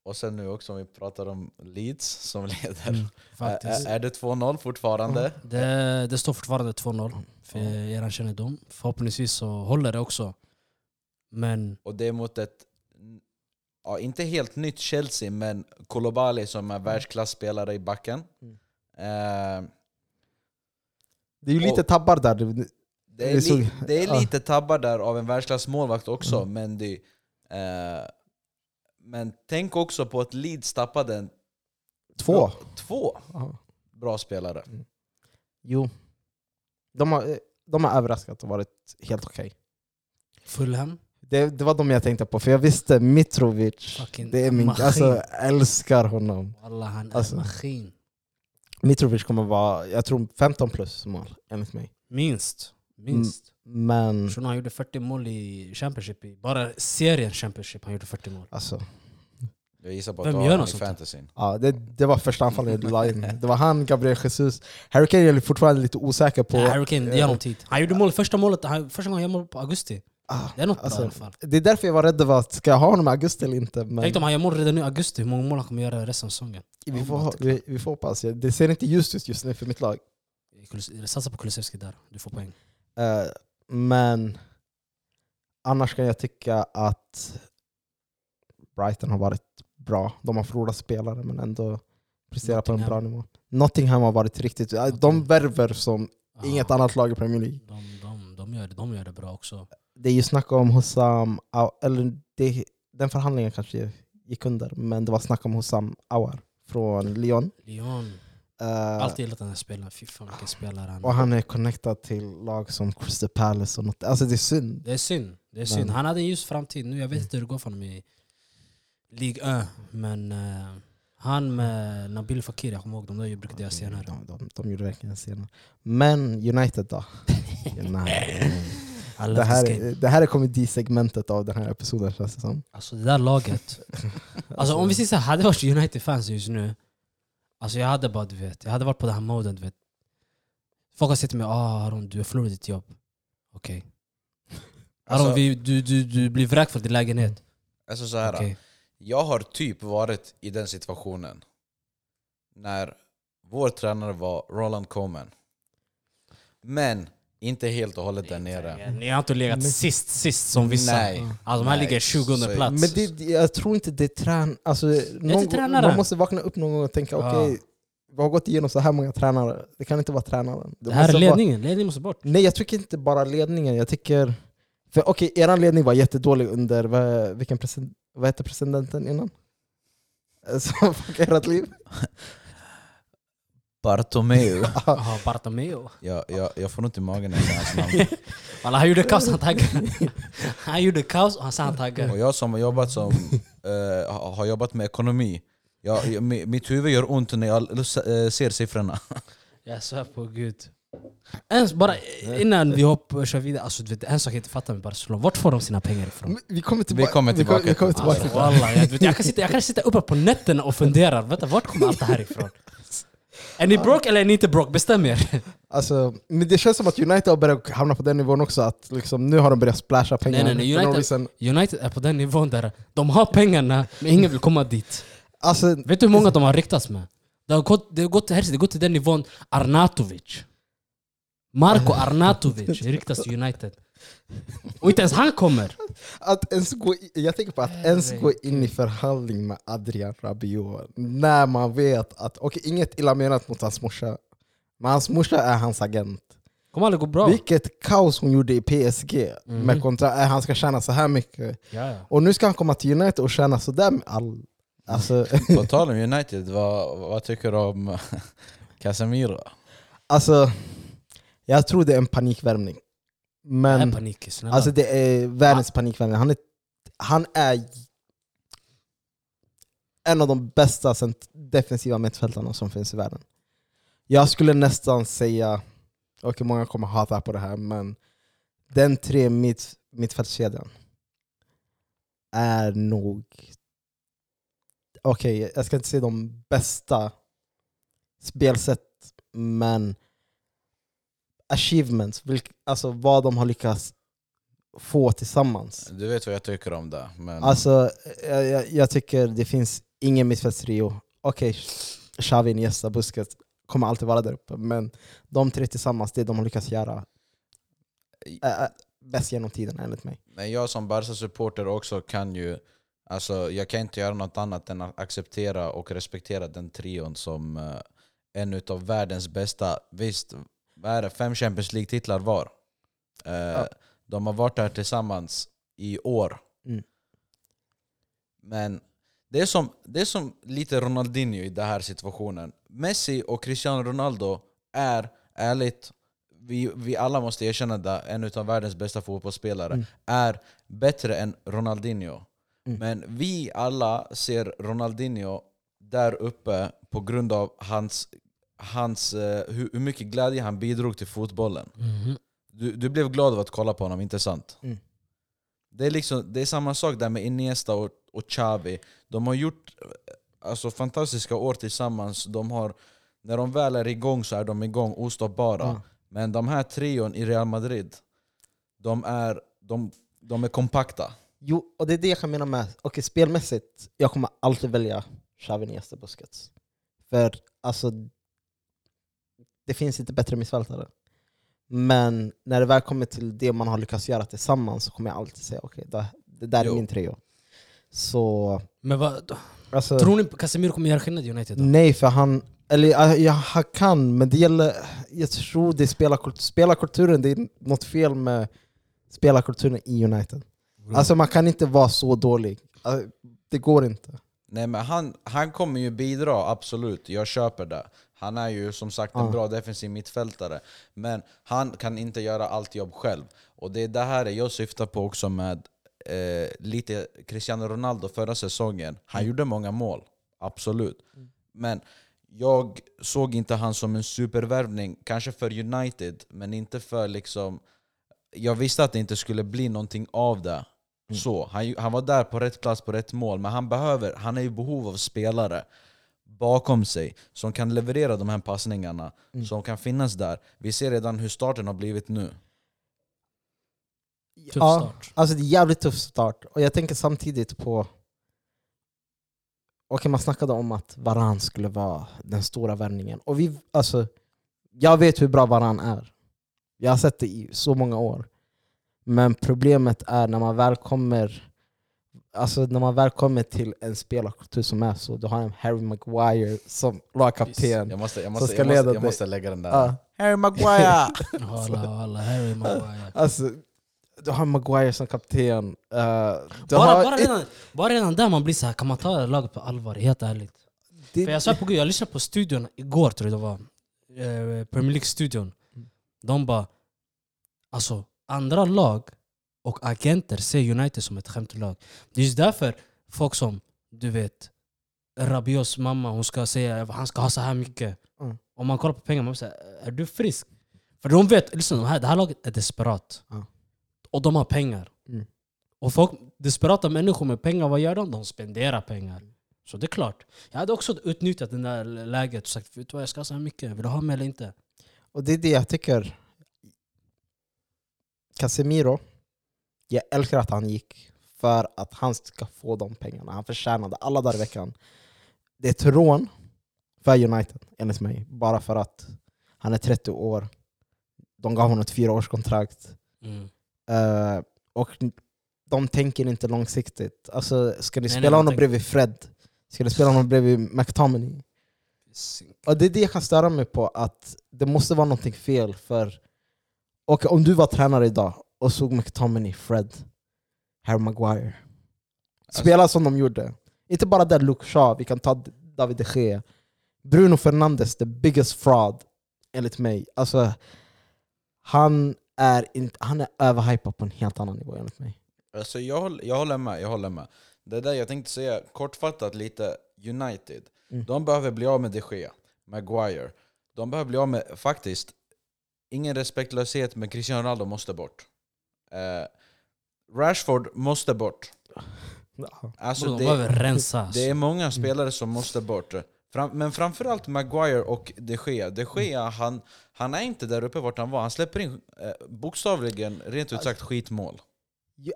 och sen nu också om vi pratar om Leeds som leder. Mm. Faktiskt. Är, är det 2-0 fortfarande? Det, det står fortfarande 2-0 för Ja. er kännedom. Förhoppningsvis så håller det också. Men Och det är mot ett, ja, inte helt nytt Chelsea, men Koulibaly som är världsklasspelare i backen. Mm. Eh, Det är ju lite tabbar där. det, är li, det är lite tabbar där av en världsklassmålvakt också, Mm. men det, eh, men tänk också på att Leeds tappade en, Två. två Ja. bra spelare. Jo. De har, de har överraskat och varit helt okej. Fulham, Det, det var de jag tänkte på, för jag visste Mitrovic, Fucking det är min, maskin. alltså, jag älskar honom. alla han är Alltså. maskin. Mitrovic kommer vara, jag tror 15 plus mål, enligt mig. Minst. Minst. Men Shunon, han gjorde 40 mål i Championship. I, bara serien Championship han gjorde 40 mål. alltså, Jag gissar på att Vem du gör har honom något i sånt fantasyn. ja, det, det var första anfallet jag la in. Det var han, Gabriel Jesus. Harry Kane är fortfarande lite osäker på... Nej, Harry Kane, ge honom tid. Han gjorde mål första målet, han, första gången han gjorde mål på augusti. Ah, Det är något alltså, bra i alla fall. Det är därför jag var rädd över att ska jag ha honom i augusti eller inte. Men Tänk om han gör mål redan nu i augusti, hur många mål han kommer göra resten av säsongen. vi, får, ha- vi, vi får hoppas. Det ser inte ljust ut just nu för mitt lag. Satsa på Kulusevski där, du får poäng. Eh, men annars kan jag tycka att Brighton har varit bra. De har förlorat spelare men ändå presterat på en bra nivå. Nottingham har varit riktigt... eh, De värver som Ja, inget annat lag i Premier League. De, de, de, gör det, de gör det bra också. Det är ju snack om Hussam... Au- Eller det, den förhandlingen kanske gick under, men det var snack om Hussam Awar från Lyon. Lyon, Eh, alltid gillat den här spelaren. Fy fan vilken spelare han och är. han är connectad till lag som Crystal Palace och något. Alltså det är synd. Det är synd. Det är synd. Men- Han hade en ljus framtid nu. Jag vet inte hur det går för honom i Ligue 1. Men eh, han med Nabil Fakir, jag kommer ihåg, de där brukade jag senare. De, de, de gjorde verkligen senare. Men United då? United. Det, här, det här är komedisegmentet av den här episoden känns det som. Alltså det där laget. Alltså om vi säger såhär, hade jag varit United-fans just nu. Alltså jag hade bara du vet, jag hade varit på den här moden du vet. Folk har till mig ah, Aron du har förlorat ditt jobb. Okej. Aron Alltså- vi, du, du, du blir vräkt från din lägenhet. Alltså så här, Okej. Jag har typ varit i den situationen när vår tränare var Roland Koeman. Men inte helt och hållet där nere. Ni har inte legat Men- sist, sist som vissa. Nej. Alltså de här Nej, ligger 20 så- plats. Men det, jag tror inte det är trän... Alltså, någon, gång- tränaren. man måste vakna upp någon gång och tänka Ja. okej, vi har gått igenom så här många tränare. Det kan inte vara tränaren. det här är måste vara- ledningen, ledningen måste bort. Nej jag tycker inte bara ledningen, jag tycker... För okej, er ledning var jättedålig under, vad, vilken president, vad hette presidenten innan? Eh, Som fuckade ert liv? Bartomeu. Jaha, Bartomeu. jag, jag, jag får ont i magen när jag säger hans namn. Han gjorde kaos, han taggade. Han gjorde kaos och han sa han taggade. Och jag som har jobbat, som, eh, har- jobbat med ekonomi, jag, jag, mi- mitt huvud gör ont när jag eh, ser siffrorna. Jag svär på gud. Ens, bara innan vi hoppar, kör vidare, alltså, du vet, en sak jag inte fattar med Barcelona, vart får de sina pengar ifrån? Vi kommer tillbaka, Vi kommer Vi kommer, tillbaka. vi kommer tillbaka Alltså, till det. wallah, jag, du vet, jag, kan sitta, jag kan sitta uppe på nätterna och fundera, vänta, vart kommer allt det här ifrån? Är ni broke eller är ni inte broke? Bestäm er. Alltså, men det känns som att United har börjat hamna på den nivån också, att liksom, nu har de börjat splasha pengar. Nej, nej, nej, United-. United är på den nivån där de har pengarna, men ingen vill komma dit. Alltså, Vet du hur många de har riktats med? Det har gått, det har gått, till, det har gått till den nivån Arnautovic. Marko Arnautovic riktas till United. Och inte ens han kommer. att ens gå i, jag tänker på att ens gå in i förhandling med Adrian Rabiot när man vet att, okej inget illa menat mot hans morsa, men hans morsa är hans agent. kommer aldrig gå bra. Vilket kaos hon gjorde i PSG Mhm. med kontra, äh, han ska tjäna så här mycket. Ja, ja. Och nu ska han komma till United och tjäna sådär med all... Alltså, På tal om United, vad, vad tycker du om Casemiro? alltså, jag tror det är en panikvärmning. Det är Men panik, snälla. alltså det är världens panikvärmning. Han är, han är en av de bästa defensiva mittfältarna som finns i världen. Jag skulle nästan säga, och många kommer hata på det här, men den tre mitt, mittfältskedjan är nog, okej jag ska inte säga de bästa spelsätt, men achievements, vilk, alltså vad de har lyckats få tillsammans. Du vet vad jag tycker om det. Men Alltså, jag, jag, jag tycker det finns ingen mittfältstrio. Okej, Xavi, Iniesta, Busquets kommer alltid vara där uppe, men de tre tillsammans, det de har lyckats göra, är bäst genom tiden enligt mig. Men jag som Barca-supporter också kan ju... Alltså, jag kan inte göra något annat än att acceptera och respektera den trion som eh, en av världens bästa. Visst, vad är det? Fem Champions League-titlar var. Eh, De har varit där tillsammans i år. Mm. Men det är, som, det är som lite Ronaldinho i den här situationen. Messi och Cristiano Ronaldo är, ärligt, vi, vi alla måste erkänna det, en av världens bästa fotbollsspelare, Mm. är bättre än Ronaldinho. Mm. Men vi alla ser Ronaldinho där uppe på grund av hans, hans, eh, hur, hur mycket glädje han bidrog till fotbollen. Mhm. Du, du blev glad av att kolla på honom, inte sant? Mm. Det, är liksom, det är samma sak där med Iniesta och, och Xavi. De har gjort eh, alltså, fantastiska år tillsammans. De har, när de väl är igång så är de igång ostoppbara. Ja. Men de här trion i Real Madrid, de är, de, de är kompakta. Jo, och det är det jag kan mena med, okej spelmässigt, jag kommer alltid välja Xavi, Iniesta, Busquets. För alltså, det finns inte bättre mittfältare. Men när det väl kommer till det man har lyckats göra tillsammans så kommer jag alltid säga okej, det, det där är Jo. min trio. Så, Men vad, alltså, tror ni Casemiro kommer göra skillnad i United då? nej för han, eller ja, han kan, men det gäller, jag tror det är spelarkult, spelarkulturen, det är något fel med spelarkulturen i United. Alltså man kan inte vara så dålig, Alltså, det går inte. Nej men han, han kommer ju bidra, absolut. Jag köper det. Han är ju som sagt en bra defensiv mittfältare. Men han kan inte göra allt jobb själv. Och det är det här jag syftar på också med eh, lite Cristiano Ronaldo förra säsongen. Han gjorde många mål, absolut. Men jag såg inte han som en supervärvning, kanske för United, men inte för liksom... Jag visste att det inte skulle bli någonting av det. Så, han, han var där på rätt plats på rätt mål, men han behöver, han är i behov av spelare bakom sig som kan leverera de här passningarna, som kan finnas där. Vi ser redan hur starten har blivit nu. Tuff ja, start. Alltså det är jävligt tuff start. Och jag tänker samtidigt på... Okej, man snackade om att Varan skulle vara den stora värvningen. Och vi, alltså, jag vet hur bra Varan är. Jag har sett det i så många år. Men problemet är när man väl kommer Alltså när man väl kommer till en spelarkultur som är så, då har en Harry Maguire som lagkapten. Jag måste, jag Som måste, ska jag måste, leda jag måste lägga den där. Ja. Harry Maguire! Walla, walla, Harry Maguire. Alltså, du har Maguire som kapten. Uh, du Bara, bara, redan, bara redan där man blir så här, kan man ta laget på allvar? Helt ärligt. det- För jag svär på gud, jag lyssnade på studion igår tror jag det var. Eh, Premier League-studion. De bara, alltså andra lag och agenter ser United som ett skämtlag. Det är just därför folk som, du vet, Rabios mamma, hon ska säga att han ska ha så här mycket. Mm. Om man kollar på pengar, man säger är du frisk? För de vet, lyssna, de här, det här laget är desperat. Ja. Och de har pengar. Mm. Och folk, desperata människor med pengar, vad gör de? De spenderar pengar. Så det är klart. Jag hade också utnyttjat det där läget och sagt vet du vad, jag ska ha så här mycket, vill du ha mig eller inte? Och det är det jag tycker. Casemiro, jag älskar att han gick för att han ska få de pengarna. Han förtjänade alla dagar i veckan. Det är ett rån för United, enligt mig. Bara för att han är 30 år. De gav honom ett fyraårskontrakt. Mm. Uh, och de tänker inte långsiktigt. Alltså, ska ni Nej, spela nej, honom tänker- bredvid Fred? Ska ni spela honom bredvid McTominay? Och det är det jag kan störa mig på, att det måste vara någonting fel. för och Om du var tränare idag och såg McTominay, Fred, Harry Maguire spela som de gjorde. Inte bara där Luke Shaw, vi kan ta David de Gea. Bruno Fernandes, the biggest fraud, enligt mig. Alltså, han är, inte, han är överhypad på en helt annan nivå enligt mig. Alltså jag, håller, jag håller med, jag håller med. Det där jag tänkte säga, kortfattat lite, United. Mm. De behöver bli av med de Gea, Maguire. De behöver bli av med, faktiskt, ingen respektlöshet men Cristiano Ronaldo måste bort. Eh, Rashford måste bort. Alltså de det, behöver rensa. alltså. det är många spelare som måste bort. Fram, men framförallt Maguire och de Gea. De Gea han, han är inte där uppe vart han var. Han släpper in eh, bokstavligen, rent ut sagt, skitmål.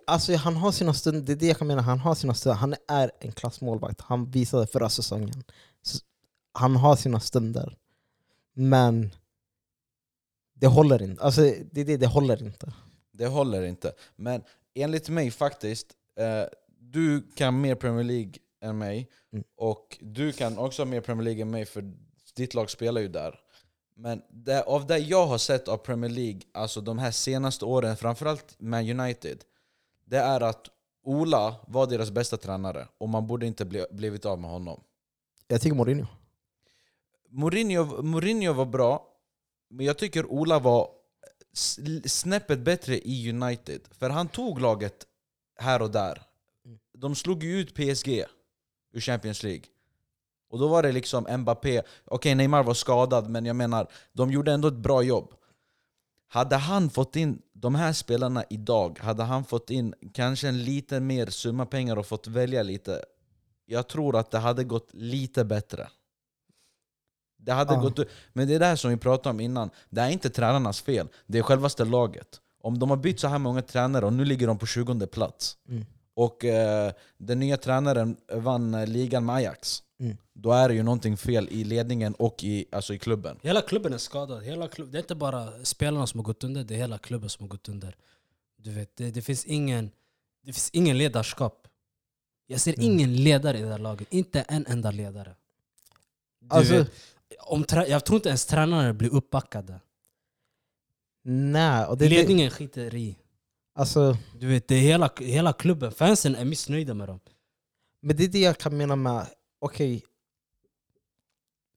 Alltså, han har sina stunder, det är det jag kan mena, han har sina stunder. Han är en klassmålvakt, han visade förra säsongen. Så han har sina stunder. Men det håller inte. Alltså, det, är det, det håller inte. Det håller inte. Men enligt mig faktiskt, eh, du kan mer Premier League än mig. Mm. Och du kan också mer Premier League än mig för ditt lag spelar ju där. Men det, av det jag har sett av Premier League, alltså de här senaste åren, framförallt med United, det är att Ola var deras bästa tränare och man borde inte bli, blivit av med honom. Jag tycker Mourinho. Mourinho, Mourinho var bra, men jag tycker Ola var snäppet bättre i United. För han tog laget här och där. De slog ju ut PSG ur Champions League. Och då var det liksom Mbappé, okej Neymar var skadad men jag menar, de gjorde ändå ett bra jobb. Hade han fått in de här spelarna idag, hade han fått in kanske en lite mer summa pengar och fått välja lite, jag tror att det hade gått lite bättre. Det hade Ja. gått, men det är det här som vi pratade om innan, det är inte tränarnas fel, det är självaste laget. Om de har bytt så här många tränare och nu ligger de på 20 plats, Mm. och eh, den nya tränaren vann eh, ligan med Ajax, Mm. då är det ju någonting fel i ledningen och i, alltså i klubben. Hela klubben är skadad. Hela klubb, det är inte bara spelarna som har gått under, det är hela klubben som har gått under. Du vet, det, det, finns, ingen, det finns ingen ledarskap. Jag ser Mm. ingen ledare i det här laget. Inte en enda ledare. Du Alltså, vet, om jag tror inte ens tränare blir uppbackade. nej. Och det, det, Ledningen skiter i. alltså, Du vet, det hela, hela klubben. Fansen är missnöjda med dem. men det är det jag kan mena med, okej.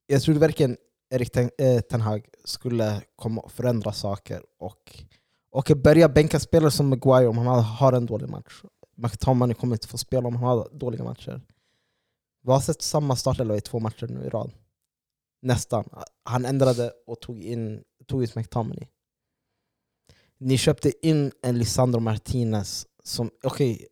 jag tror verkligen Erik Ten, eh, Ten Hag skulle komma och förändra saker och, och börja bänka spelare som Maguire om han har- har en dålig match. McTominay kommer inte få spela om han har dåliga matcher. Vi har sett samma startelva i två matcher nu i rad. Nästan. Han ändrade och tog, in, tog ut McTominay. Ni köpte in en Lisandro Martinez som, okej,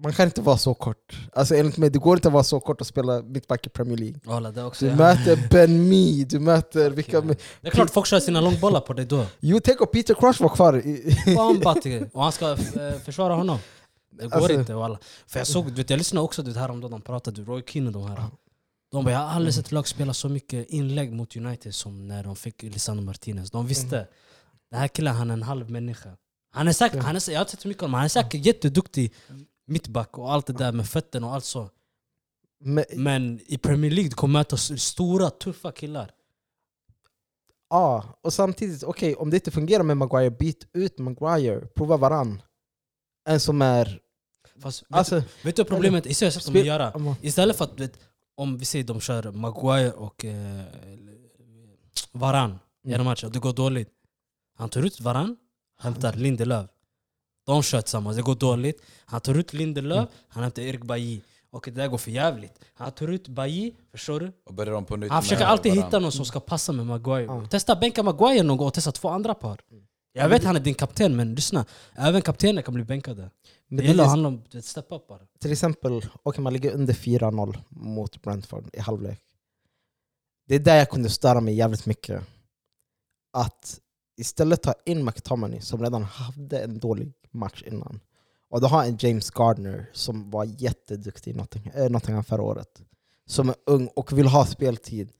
man kan inte vara så kort. Alltså enligt mig, det går inte att vara så kort och spela mittback i Premier League. Alla, det, också, Du möter Ben Mee, du möter vilka... det är klart folk kör sina långbollar på dig då. Jo, tänk om Peter Crouch var kvar. Och han ska eh, försvara honom. Det går Alltså- inte. Walla. För jag såg, du vet, jag lyssnade också du vet, häromdagen, de pratade, Roy Keane och de här. De bara, jag har aldrig sett lag spela så mycket inlägg mot United som när de fick Lisandro Martinez. De visste, den här killen han är en halv människa. Han är säkert, han är, jag har sett mycket om honom, han är säkert jätteduktig mittback och allt det där med fötterna och allt så. Men, Men i Premier League du kommer möta stora, tuffa killar. ja, och samtidigt, okej, om det inte fungerar med Maguire, byt ut Maguire. Prova varann. En som är... Fast, vet, Alltså, vet du vad problemet är? Istället för att göra Istället för att, vet, om vi säger de kör Maguire och eh, Varan i Mm. en match och det går dåligt. Han tar ut Varan, hämtar Lindelöf. De kör tillsammans, det går dåligt. Han tar ut Lindelöf, Mm. han hämtar Erik Bailly. Och det där går för jävligt. Han tar ut Bailly, förstår du? Och börjar på nytt Han försöker alltid varann. hitta någon som ska passa med Maguire. Ja. Testa bänka Maguire någon gång och testa två andra par. Jag vet han är din kapten, men lyssna. Även kaptener kan bli bänkade. Men Det gäller att handla om att step up bara. till exempel, okay, man ligger under 4-0 mot Brentford i halvlek. Det är där jag kunde störa mig jävligt mycket. Att istället ta in McTominay som redan hade en dålig match innan. Och då har en James Gardner som var jätteduktig i Nottingham, äh, Nottingham förra året. Som är ung och vill ha speltid.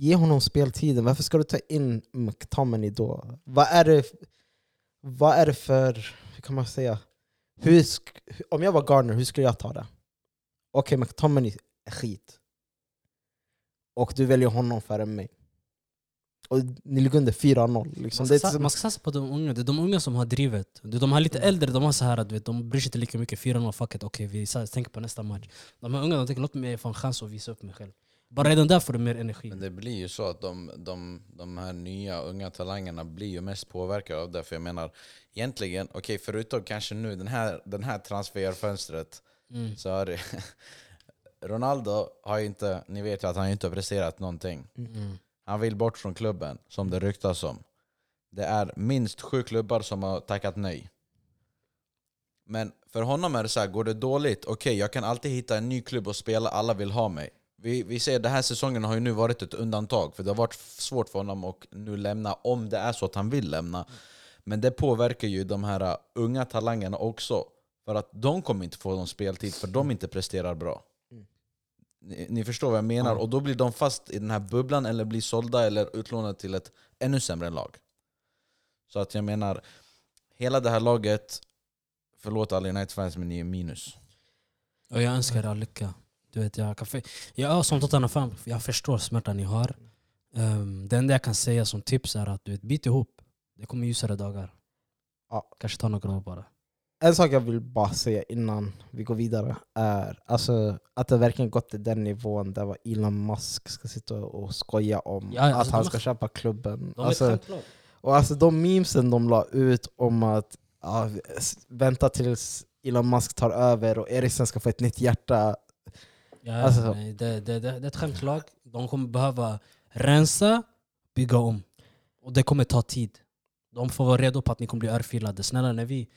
Ge honom speltiden. Varför ska du ta in McTominay då? Vad är det, vad är det för... Hur kan man säga? Hur om jag var Gardner, hur skulle jag ta det? Okej, McTominay är skit. Och du väljer honom före mig. Och ni ligger under 4-0. Liksom. Man ska, man ska satsa på de unga, det är de unga som har drivet. De här lite äldre, de har så här, du vet, de bryr sig inte lika mycket. 4-0, fuck it, okej vi sa- tänker på nästa match. De här unga de tänker låt mig få en chans att visa upp mig själv. Bara redan där får du mer energi. Men det blir ju så att de, de, de här nya unga talangerna blir ju mest påverkade av det. För jag menar, egentligen, okej förutom kanske nu den här, den här transferfönstret, Mm. så har det, Ronaldo har ju inte, ni vet ju att han inte har presterat någonting. Mm. Han vill bort från klubben, som det ryktas om. Det är minst sju klubbar som har tackat nej. Men för honom är det så här, går det dåligt, okej jag kan alltid hitta en ny klubb och spela, alla vill ha mig. Vi, vi ser den här säsongen har ju nu varit ett undantag, för det har varit svårt för honom att nu lämna om det är så att han vill lämna. Men det påverkar ju de här unga talangerna också. För att de kommer inte få någon speltid, för de inte presterar bra. Ni, ni förstår vad jag menar? Och då blir de fast i den här bubblan, eller blir sålda eller utlånade till ett ännu sämre lag. Så att jag menar, hela det här laget, förlåt alla United-fans men ni är minus. Och jag önskar er lycka. Du vet, jag, kan för, jag som Tottenham-fan, jag förstår smärtan ni har. Um, det enda jag kan säga som tips är att du vet, bit ihop. Det kommer ljusare dagar. Ja. Kanske ta några år bara. En sak jag vill bara säga innan vi går vidare är alltså, att det verkligen gått till den nivån där Elon Musk ska sitta och skoja om Ja, alltså, att han ska köpa klubben. De är Alltså, och alltså de memesen de la ut om att ja, vänta tills Elon Musk tar över och Eriksen ska få ett nytt hjärta. Ja, Alltså- det, det, det, det är ett skämtlag. De kommer behöva rensa, bygga om. Och det kommer ta tid. De får vara redo på att ni kommer bli örfilade. Snälla, när vi,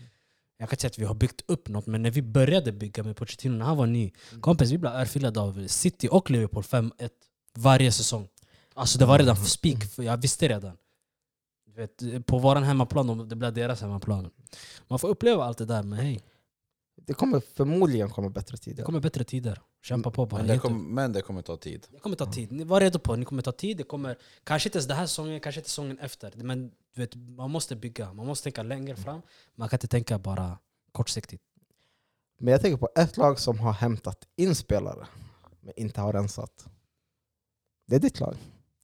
jag kan inte säga att vi har byggt upp något, men när vi började bygga med Pochettino när han var ny, kompis vi blev örfilade av City och Liverpool 5-1 varje säsong. Alltså det var redan för spik, för jag visste redan. Vet, på vår hemmaplan, de- det blev deras hemmaplan. Man får uppleva allt det där, men hej, Det kommer förmodligen komma bättre tider. det kommer bättre tider. Kämpa på bara. Men det, kom, men det kommer ta tid. det kommer ta tid. Ni var redo på det. Ni kommer ta tid. Det kommer, kanske inte ens den här säsongen, kanske inte säsongen efter. Men du vet, man måste bygga. Man måste tänka längre fram. Man kan inte tänka bara kortsiktigt. Men jag tänker på ett lag som har hämtat in spelare men inte har rensat. Det är ditt lag.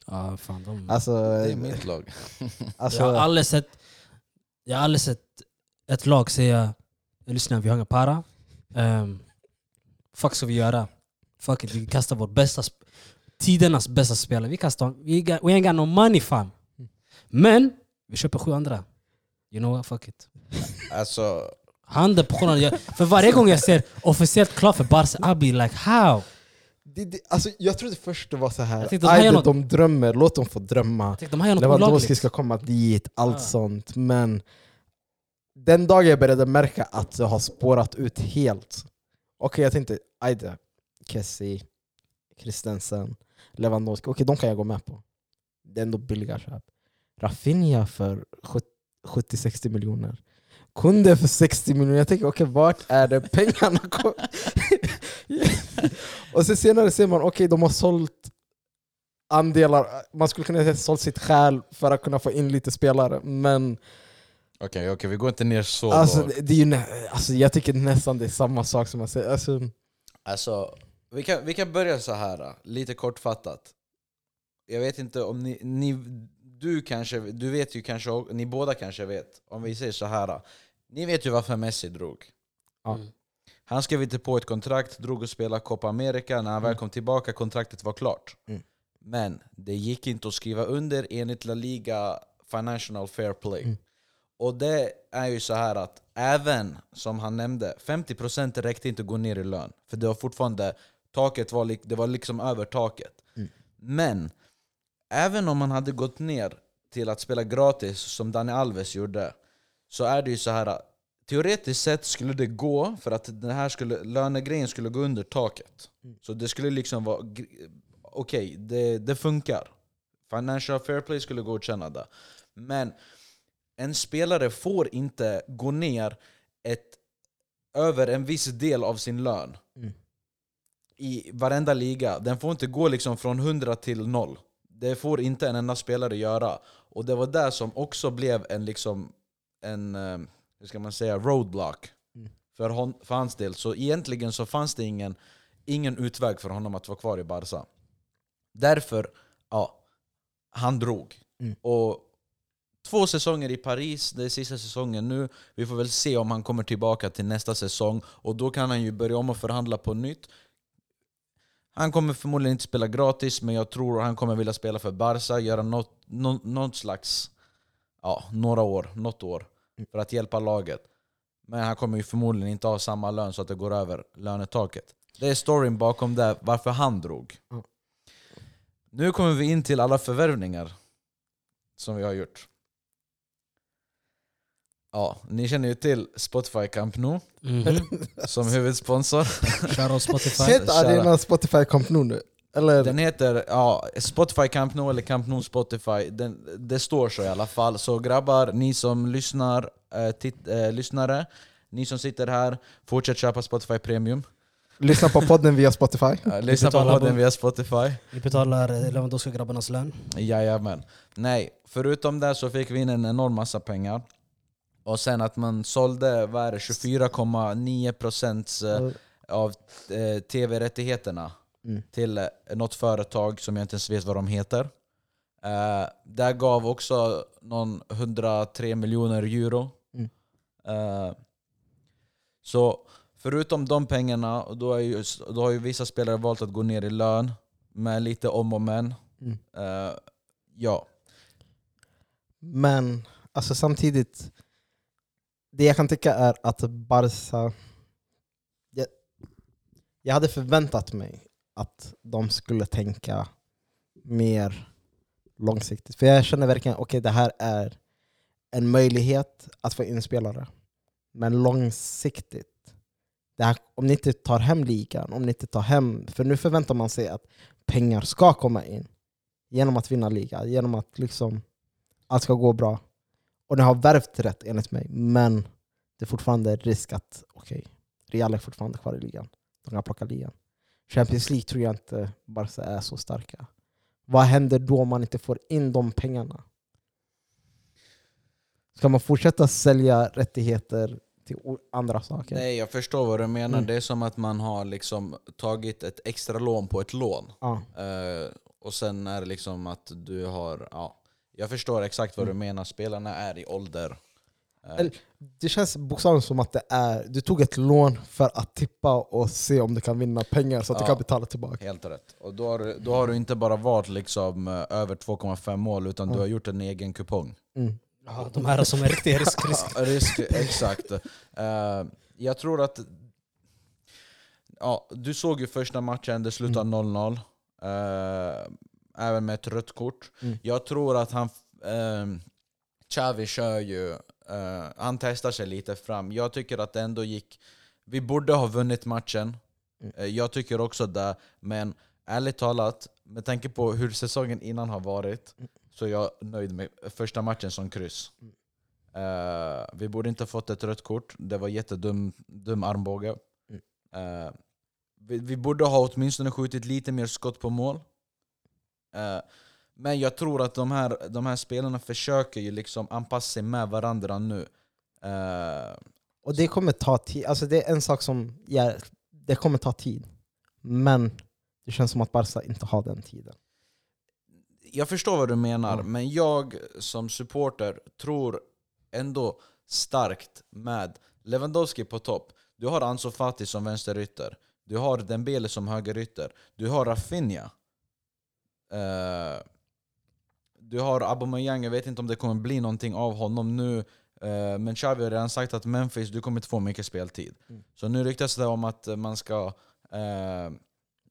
Ja, fan, de, Alltså, Det är mitt lag. alltså, jag, har aldrig sett, jag har aldrig sett ett lag säga Lyssna, vi har inga para. Um, fuck ska vi göra? Fuck it, vi kastar vår bästa, tidernas bästa spelare. Vi kastar, we, got, we ain't got no money fam. Men vi köper sju andra. You know what? Fuck it. Alltså, Handen på kolan. För varje gång jag ser officiellt klart för Barca, I'll be like how? det, det, alltså, jag trodde först det var så här, tänkte, de här "Aj, gör det, något- de drömmer, låt dem få drömma. Tänkte, de Lewandowski ska komma dit, allt Ja. sånt. Men den dagen jag började märka att det har spårat ut helt. Okej, jag tänkte, ajde, Kessie, Christensen, Lewandowski, okej de kan jag gå med på. Det är ändå billiga köp. Rafinha för 70-60 miljoner. Kunde för 60 miljoner. Jag tänker, okej vart är det pengarna kom? Och sen senare ser man, okej de har sålt andelar, man skulle kunna säga sålt sitt själ för att kunna få in lite spelare. Men okej, okej, vi går inte ner så alltså, det, det är ju alltså, jag tycker nästan det är samma sak som jag säger. Alltså, Alltså, vi kan, vi kan börja så här lite kortfattat. Jag vet inte om ni, ni du kanske, du vet ju kanske, ni båda kanske vet, om vi säger så här. Ni vet ju varför Messi drog. Ja. Mm. Han skrev inte på ett kontrakt, drog och spelade Copa America, när han väl kom tillbaka kontraktet var klart. Mm. Men det gick inte att skriva under enligt La Liga Financial Fair Play. Mm. Och det är ju så här att även, som han nämnde, 50% räckte inte att gå ner i lön. För det var fortfarande, taket var, det var liksom över taket. Mm. Men, även om man hade gått ner till att spela gratis som Dani Alves gjorde så är det ju så här teoretiskt sett skulle det gå för att den här skulle, lönegrejen skulle gå under taket. Så det skulle liksom vara okej, det, det funkar. Financial fair play skulle godkänna det. Men en spelare får inte gå ner ett, över en viss del av sin lön Mm. i varenda liga. Den får inte gå liksom från 100 till 0. Det får inte en enda spelare göra. Och det var det som också blev en, liksom, en eh, hur ska man säga, roadblock Mm. för, hon, för hans del. Så egentligen så fanns det ingen, ingen utväg för honom att vara kvar i Barca. Därför, ja, han drog. Mm. Och två säsonger i Paris, det är sista säsongen nu. Vi får väl se om han kommer tillbaka till nästa säsong. Och då kan han ju börja om och förhandla på nytt. Han kommer förmodligen inte spela gratis, men jag tror han kommer vilja spela för Barca, göra något, nå- något slags, ja, några år, något år, för att hjälpa laget. Men han kommer ju förmodligen inte ha samma lön så att det går över lönetaket. Det är storyn bakom det, varför han drog. Nu kommer vi in till alla förvärvningar som vi har gjort. Ja, ni känner ju till Spotify Camp Nou Mhm. som huvudsponsor. Shoutout Spotify. Heter arenan Spotify Camp Nou nu? Eller? Den heter ja, Spotify Camp Nou eller Camp Nou Spotify. Den, det står så i alla fall. Så grabbar, ni som lyssnar, eh, titt, eh, lyssnare, ni som sitter här, fortsätt köpa Spotify Premium. Lyssna på podden via Spotify. Lyssna på podden via Spotify. Vi betalar Lewandowski-grabbarnas lön. Jajamän. Nej, förutom det så fick vi in en enorm massa pengar. Och sen att man sålde vad är det, 24,9% eh, av eh, tv-rättigheterna Mm. till eh, något företag som jag inte ens vet vad de heter. Eh, det gav också någon 103 miljoner euro. Mm. Eh, så förutom de pengarna, då, är ju, då har ju vissa spelare valt att gå ner i lön med lite om och men. Mm. Ja, Men alltså samtidigt, det jag kan tycka är att Barca... Jag, jag hade förväntat mig att de skulle tänka mer långsiktigt. För jag känner verkligen okej det här är en möjlighet att få in spelare. Men långsiktigt, det här, om ni inte tar hem ligan, om ni inte tar hem... För nu förväntar man sig att pengar ska komma in genom att vinna ligan, genom att liksom allt ska gå bra. Och ni har värvt rätt enligt mig, men det är fortfarande risk att okej, Real är fortfarande kvar i ligan. De kan plocka ligan. Champions League tror jag inte Barca är så starka. Vad händer då om man inte får in de pengarna? Ska man fortsätta sälja rättigheter till andra saker? nej jag förstår vad du menar. Mm. Det är som att man har liksom tagit ett extra lån på ett lån. Ja. Eh, och sen är det liksom att du har, ja, jag förstår exakt vad Mm. du menar. Spelarna är i ålder. Eh, Det känns bokstavligen som att det är, du tog ett lån för att tippa och se om du kan vinna pengar så att Ja. du kan betala tillbaka. Helt rätt. Och då har, du, då har du inte bara valt liksom, eh, över 2,5 mål, utan du Mm. har gjort en egen kupong. Mm. Ja, de här som är riktiga risk, risk. Ja, risk exakt. Eh, jag tror att... Ja, du såg ju första matchen, det slutade Mm. 0-0. Eh, även med ett rött kort. Mm. Jag tror att han... Uh, Xavi kör ju... eh, han testar sig lite fram. Jag tycker att det ändå gick... Vi borde ha vunnit matchen. Mm. Eh, jag tycker också det, men ärligt talat, med tanke på hur säsongen innan har varit, Mm. så är jag nöjd med första matchen som kryss. Eh, vi borde inte fått ett rött kort, det var jättedum dum armbåge. Eh, vi, vi borde ha åtminstone skjutit lite mer skott på mål. Eh, men jag tror att de här, de här spelarna försöker ju liksom anpassa sig med varandra nu. Eh, Och det kommer ta tid. Alltså det är en sak som, ja, det kommer ta tid. Men det känns som att Barca inte har den tiden. jag förstår vad du menar, Mm. men jag som supporter tror ändå starkt med Lewandowski på topp. Du har Ansu Fati som vänsterytter. Du har Dembele som högerytter. Du har Rafinha. Eh, du har Aubameyang, jag vet inte om det kommer bli någonting av honom nu. eh, men Xavi har redan sagt att Memphis, du kommer inte få mycket speltid. Mm. Så nu ryktas det om att man ska eh,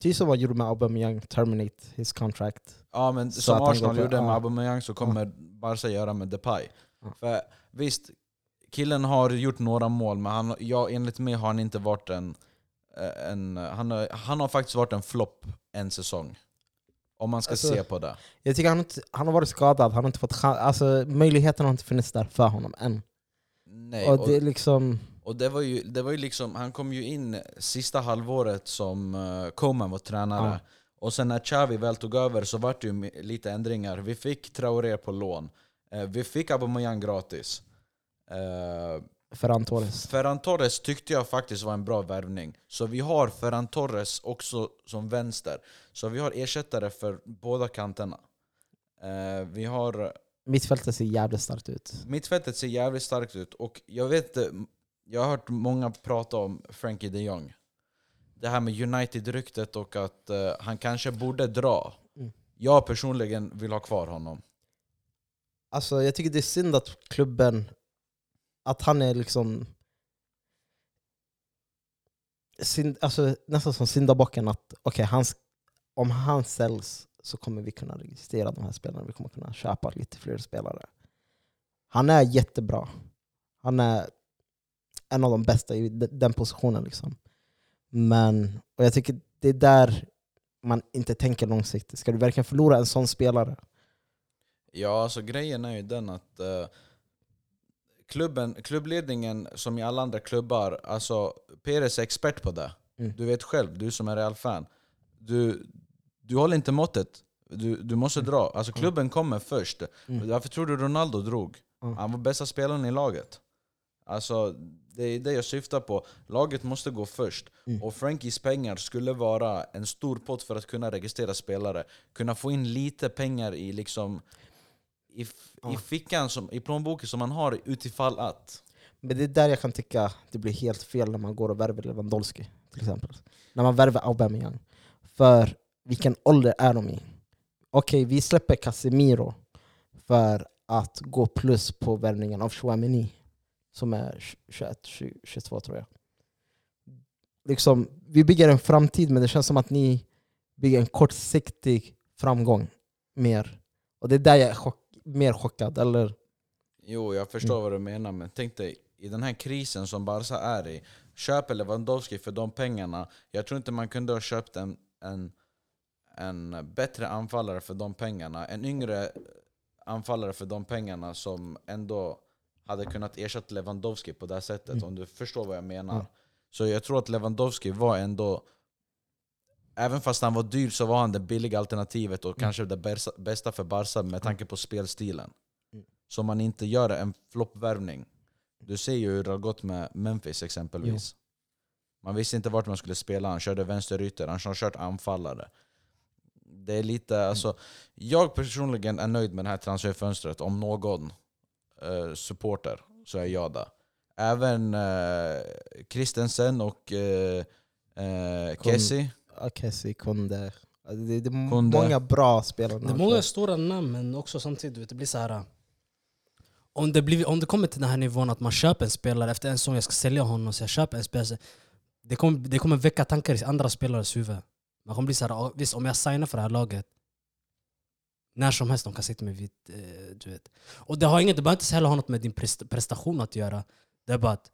Typ som man gjorde med Aubameyang, terminate his contract. Ja men Så som Arsenal gjorde med ja. Aubameyang så kommer Barca göra med Depay. Ja. För visst, killen har gjort några mål men han, ja, enligt mig har han inte varit en... en han, har, han har faktiskt varit en flopp en säsong. Om man ska Alltså, se på det. Jag tycker han, inte, han har varit skadad, han har inte fått chans, alltså, möjligheten har inte funnits där för honom än. Nej, och och, det är liksom... och det var ju, det var ju liksom, han kom ju in sista halvåret som uh, Koeman var tränare. Ja. Och sen när Xavi väl tog över så var det ju lite ändringar. Vi fick Traoré på lån. Eh, vi fick Aubameyang gratis. Eh, Ferran Torres. Ferran Torres tyckte jag faktiskt var en bra värvning. Så vi har Ferran Torres också som vänster. Så vi har ersättare för båda kanterna. Eh, vi har Mittfältet ser jävligt starkt ut. Mittfältet ser jävligt starkt ut och jag vet Jag har hört många prata om Frankie de Jong. Det här med United-ryktet och att eh, han kanske borde dra. Mm. Jag personligen vill ha kvar honom. Alltså, jag tycker det är synd att klubben, att han är liksom sin, alltså, nästan som syndabocken att okay, han om han säljs så kommer vi kunna registrera de här spelarna, vi kommer kunna köpa lite fler spelare. Han är jättebra. Han är en av de bästa i den positionen. Liksom. Men, och jag tycker det är där man inte tänker långsiktigt. Ska du verkligen förlora en sån spelare? Ja, alltså grejen är ju den att uh klubben, klubbledningen, som i alla andra klubbar, alltså Perez är expert på det. Mm. Du vet själv, du som är Real-fan. Du, du håller inte måttet. Du, du måste dra. Alltså klubben kommer först. Mm. Varför tror du Ronaldo drog? Mm. Han var bästa spelaren i laget. Alltså, det är det jag syftar på. Laget måste gå först. Mm. Och Frankies pengar skulle vara en stor pott för att kunna registrera spelare. Kunna få in lite pengar i liksom i, f- i Ja. fickan, som, i plånboken som man har utifall att. Men det är där jag kan tycka det blir helt fel när man går och värver Lewandowski till exempel. När man värver Aubameyang. För vilken ålder är de i? Okej, vi släpper Casemiro för att gå plus på värvningen av Chouameni som är 21, 20, 22 tror jag. Liksom, vi bygger en framtid men det känns som att ni bygger en kortsiktig framgång mer. Och det är där jag är chock, mer chockad. Eller, Jo, jag förstår vad du menar, men tänk dig i den här krisen som Barca är i. Köper Lewandowski för de pengarna. Jag tror inte man kunde ha köpt en, en, en bättre anfallare för de pengarna. En yngre anfallare för de pengarna som ändå hade kunnat ersätta Lewandowski på det här sättet. Mm. Om du förstår vad jag menar. Ja. Så jag tror att Lewandowski var ändå Även fast han var dyr så var han det billiga alternativet och Mm. kanske det bästa- för Barca med tanke på spelstilen. Mm. Så man inte gör en floppvärvning. Du ser ju hur det har gått med Memphis exempelvis. Man visste inte vart man skulle spela, han körde vänsterytter, han har kört anfallare. Det är lite, alltså, jag personligen är nöjd med det här transferfönstret. Om någon eh, supporter så är jag det. Även eh, Christensen och eh, eh, Kessie. Kessie, Kunde. Alltså, Det, det är Kunde. många bra spelare. Det är många stora namn men också samtidigt, vet, det blir så här. Om det, blir, om det kommer till den här nivån att man köper en spelare efter en säsong, jag ska sälja honom så jag köper en spelare. Det kommer, det kommer väcka tankar i andra spelares huvud. Man kommer bli så här, "Ja, visst om jag signar för det här laget, när som helst de kan sitta mig vid, eh, du vet. Och det har inget, det behöver inte heller ha något med din prest- prestation att göra. Det är bara att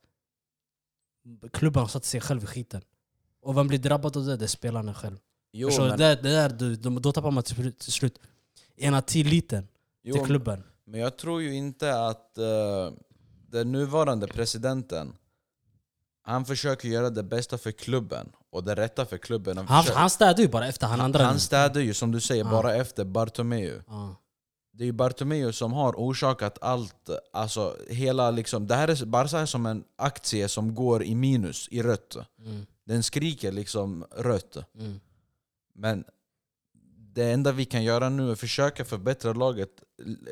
klubben har satt sig själv i skiten. Och vem blir drabbad av det? Det är spelarna själv. Jo, du? men, Det, det där, du, då tappar man till, till slut ena tilliten jo, till klubben. Men jag tror ju inte att uh, den nuvarande presidenten, han försöker göra det bästa för klubben och det rätta för klubben. Han, Han, försöker- han städade ju bara efter han andra. han städar ju som du säger Ja. bara efter Bartomeu. Ja. Det är ju Bartomeu som har orsakat allt. Alltså, hela liksom, det här är, Barca är som en aktie som går i minus, i rött. Mm, Den skriker liksom rött. mm. Men det enda vi kan göra nu är försöka förbättra laget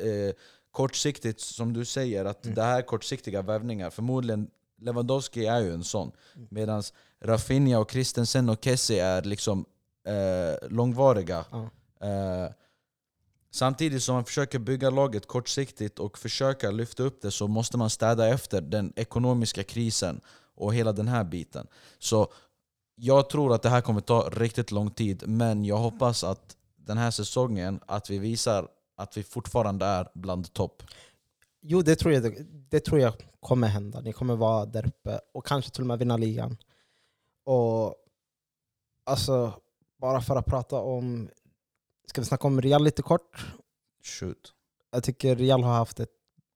eh, kortsiktigt, som du säger, att Mm. det här är kortsiktiga värvningar. Förmodligen, Lewandowski är ju en sån. Mm. Medan Rafinha, och Christensen och Kessie är liksom eh, långvariga. Ja. Eh, samtidigt som man försöker bygga laget kortsiktigt och försöka lyfta upp det så måste man städa efter den ekonomiska krisen och hela den här biten. Så jag tror att det här kommer ta riktigt lång tid, men jag hoppas att den här säsongen att vi visar att vi fortfarande är bland topp. Jo, det tror, jag, det, tror jag kommer hända. Ni kommer vara där uppe och kanske till och med vinna ligan. Och alltså, bara för att prata om... Ska vi snacka om Real lite kort? Shoot. Jag tycker Real har haft ett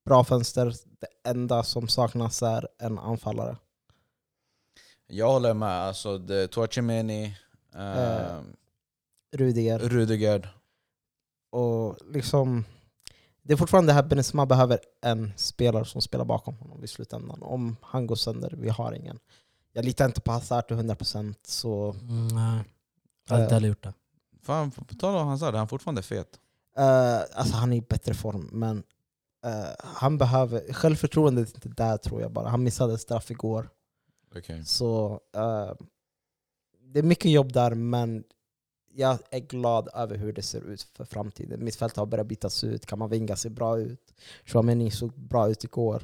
bra fönster. Det enda som saknas är en anfallare. Jag håller med. Alltså, Tuachemeni, eh, Eh. Rudiger. Rudiger. Och liksom, det är fortfarande det här Benzema behöver en spelare som spelar bakom honom i slutändan. Om han går sönder, vi har ingen. Jag litar inte på Hazard till 100% så Mm, nej. Jag har inte Eh. heller gjort det. Fan, på tal om Hazard, han är fortfarande fet. Uh, alltså han är i bättre form, men eh, han behöver... Självförtroendet är inte där tror jag bara. Han missade straff igår. Okay. Så uh, det är mycket jobb där, men jag är glad över hur det ser ut för framtiden. Mittfältet har börjat bytas ut, Kamavinga ser bra ut. Chouameni såg bra ut igår.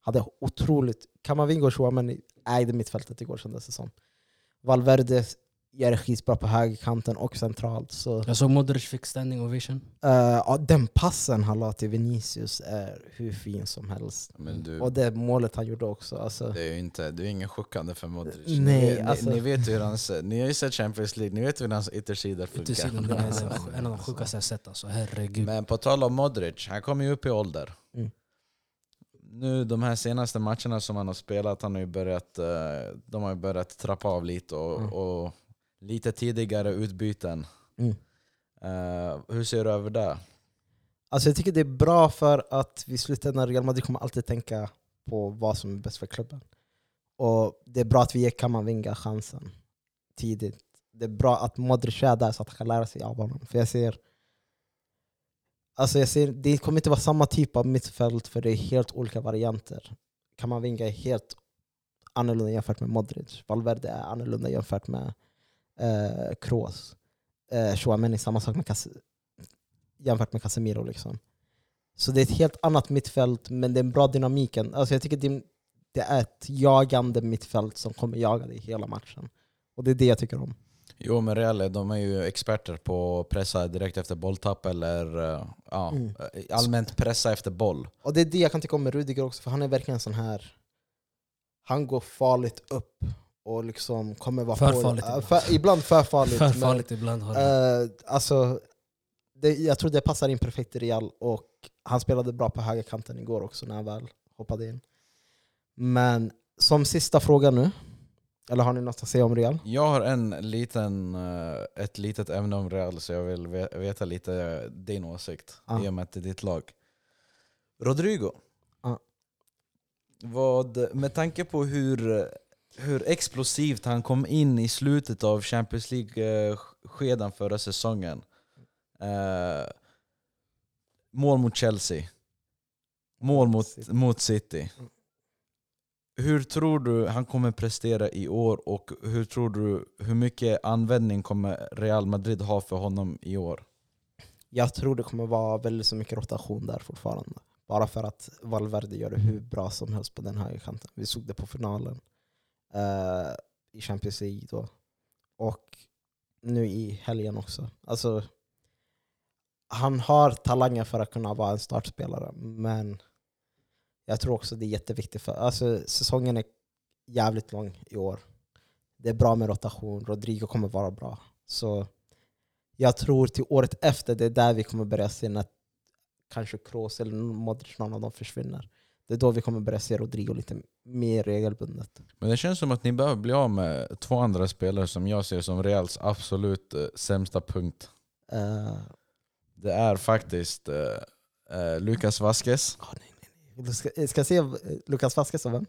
Hade otroligt... Kamavinga och Chouameni ägde mittfältet igår kändes det som. Valverde gör det skitbra på högerkanten och centralt. Så, Jag såg Modric fick standing ovation. ja, den passen han la till Vinicius är hur fin som helst. Men du, Och det målet han gjorde också. Alltså, det är ju inte, det är ingen chockande för Modric. Nej, ni, vet- alltså- ni, ni vet hur hans, ni har ju sett Champions League, ni vet hur hans yttersidor Yttersidan, funkar. det är den- en av de sjukaste jag sett. Alltså. Herregud. Men på tal om Modric, han kommer ju upp i ålder. Mm. Nu de här senaste matcherna som han har spelat, han har ju börjat, eh, de har ju börjat trappa av lite och, Mm. och lite tidigare utbyten. Mm. Eh, hur ser du över det? Alltså jag tycker det är bra för att vi i slutändan Real Madrid kommer alltid tänka på vad som är bäst för klubben. Och det är bra att vi ger Kamavinga chansen tidigt. Det är bra att Modric är där så att han kan lära sig av honom. För jag ser, alltså jag ser, det kommer inte vara samma typ av mittfält för det är helt olika varianter. Kamavinga är helt annorlunda jämfört med Modric. Valverde är annorlunda jämfört med eh, Kroos. Eh, Chouameni samma sak med Cas- jämfört med Casemiro. Liksom. Så det är ett helt annat mittfält, men det är en bra dynamiken. Alltså jag tycker det, det är ett jagande mittfält som kommer jaga dig hela matchen. Och det är det jag tycker om. Jo men Real de är ju experter på att pressa direkt efter bolltapp eller eh, ja, Mm. eh, allmänt pressa efter boll. Och det är det jag kan tycka om med Rudiger också, för han är verkligen sån här... Han går farligt upp och liksom kommer vara För på... ibland. för, ibland för farligt. För men, farligt ibland. Har det. eh, alltså, det, jag tror det passar in perfekt i Real och han spelade bra på högerkanten igår också när han väl hoppade in. Men som sista fråga nu, eller har ni något att säga om Real? Jag har en liten, eh, ett litet ämne om Real så jag vill ve- veta lite din åsikt Ja. i och med att det är ditt lag. Rodrigo. Ja. Vad, med tanke på hur, hur explosivt han kom in i slutet av Champions League-skedan förra säsongen. Eh, mål mot Chelsea. Mål mot, City. mot City. Hur tror du han kommer prestera i år och hur tror du hur mycket användning kommer Real Madrid ha för honom i år? Jag tror det kommer vara väldigt så mycket rotation där fortfarande. Bara för att Valverde gör det hur bra som helst på den högerkanten. Vi såg det på finalen eh, i Champions League då. Och nu i helgen också. Alltså, han har talanger för att kunna vara en startspelare, men jag tror också det är jätteviktigt. för alltså, Säsongen är jävligt lång i år. Det är bra med rotation, Rodrigo kommer vara bra. Så jag tror till året efter, det är där vi kommer börja se när kanske Kroos eller Modric, någon av dem försvinner. Det är då vi kommer börja se Rodrigo lite mer regelbundet. Men det känns som att ni behöver bli av med två andra spelare som jag ser som Reals absolut eh, sämsta punkt. Uh, Det är faktiskt eh, eh, Lucas Vasquez nej, nej, nej. Ska, ska jag se eh, Lucas Vasquez och vem?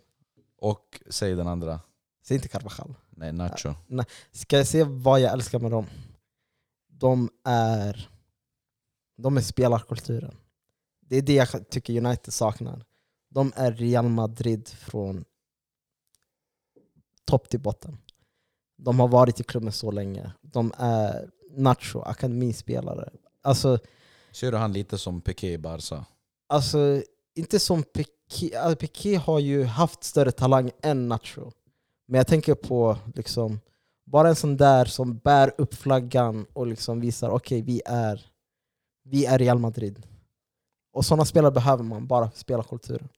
och säg den andra. Säg inte Carvajal. Nej, Nacho. Ska jag se vad jag älskar med dem? De är, de är spelarkulturen. Det är det jag tycker United saknar. De är Real Madrid från topp till botten. De har varit i klubben så länge. De är Nacho, akademispelare. Alltså, Ser du han lite som Piqué i Barca? alltså inte som Piqué. Alltså, Piqué har ju haft större talang än Nacho. Men jag tänker på liksom, Bara en sån där som bär upp flaggan och liksom visar okej, vi, är, vi är Real Madrid. Och sådana spelare behöver man bara för spelarkulturen.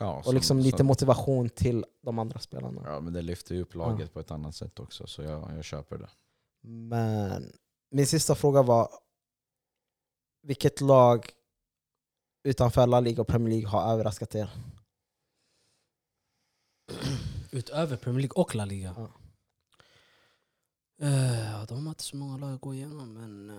Ja, Och som- liksom lite som- motivation till de andra spelarna. Ja, men det lyfter ju upp laget på ett annat sätt också, så jag, jag köper det. Men min sista fråga var vilket lag utanför La Liga och Premier League har överraskat er? Utöver Premier League och La Liga. Ja. Eh, de har inte så många lag att gå igenom men...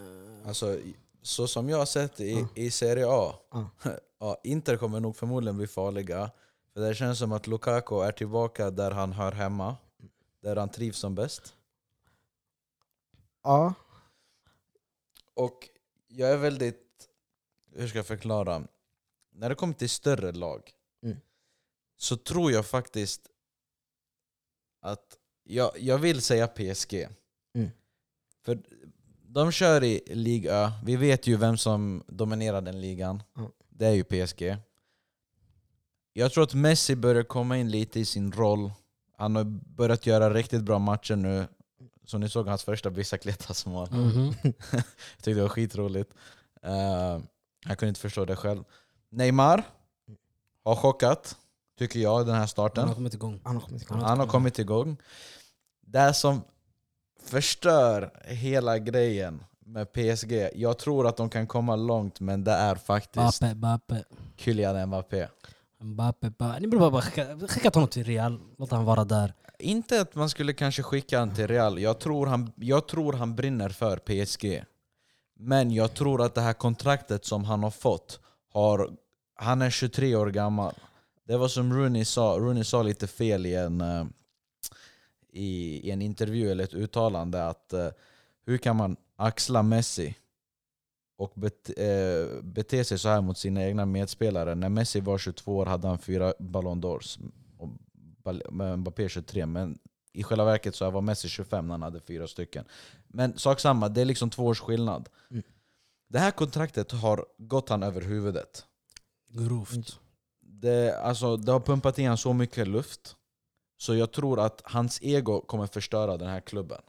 eh, Alltså, så som jag har sett i, Ja. i Serie A, ja, Inter kommer nog förmodligen bli farliga. För det känns som att Lukaku är tillbaka där han hör hemma, där han trivs som bäst. Ja, Och jag är väldigt, hur ska jag förklara? När det kommer till större lag Mm. så tror jag faktiskt att, jag, jag vill säga PSG. Mm. För de kör i liga, vi vet ju vem som dominerar den ligan. Ja. Det är ju PSG. Jag tror att Messi börjar komma in lite i sin roll. Han har börjat göra riktigt bra matcher nu. Som ni såg hans första Bicicletas-mål. mhm. Jag tyckte det var skitroligt. Uh, jag kunde inte förstå det själv. Neymar har chockat, tycker jag, den här Han starten. har kommit igång. han har kommit igång. Han har kommit igång. Det som förstör hela grejen med PSG, jag tror att de kan komma långt men det är faktiskt Bappe, Bappe. Kylian Mbappé. Mbappe, Bappe. Ni borde bara skicka, skicka honom till Real. Låt han vara där. Inte att man skulle kanske skicka han till Real, jag tror han, jag tror han brinner för PSG. Men jag tror att det här kontraktet som han har fått, har, han är 23 år gammal. Det var som Rooney sa, Rooney sa lite fel i en, eh, i, i en intervju eller ett uttalande att eh, hur kan man axla Messi och bete, eh, bete sig så här mot sina egna medspelare? När Messi var 22 år hade han fyra Ballon d'Ors och Mbappé 23, men i själva verket så var Messi 25 när han hade fyra stycken. Men sak samma, det är liksom två års skillnad. Mm. Det här kontraktet har gått han över huvudet. Grovt. Det, alltså, det har pumpat i han så mycket luft, så jag tror att hans ego kommer förstöra den här klubben.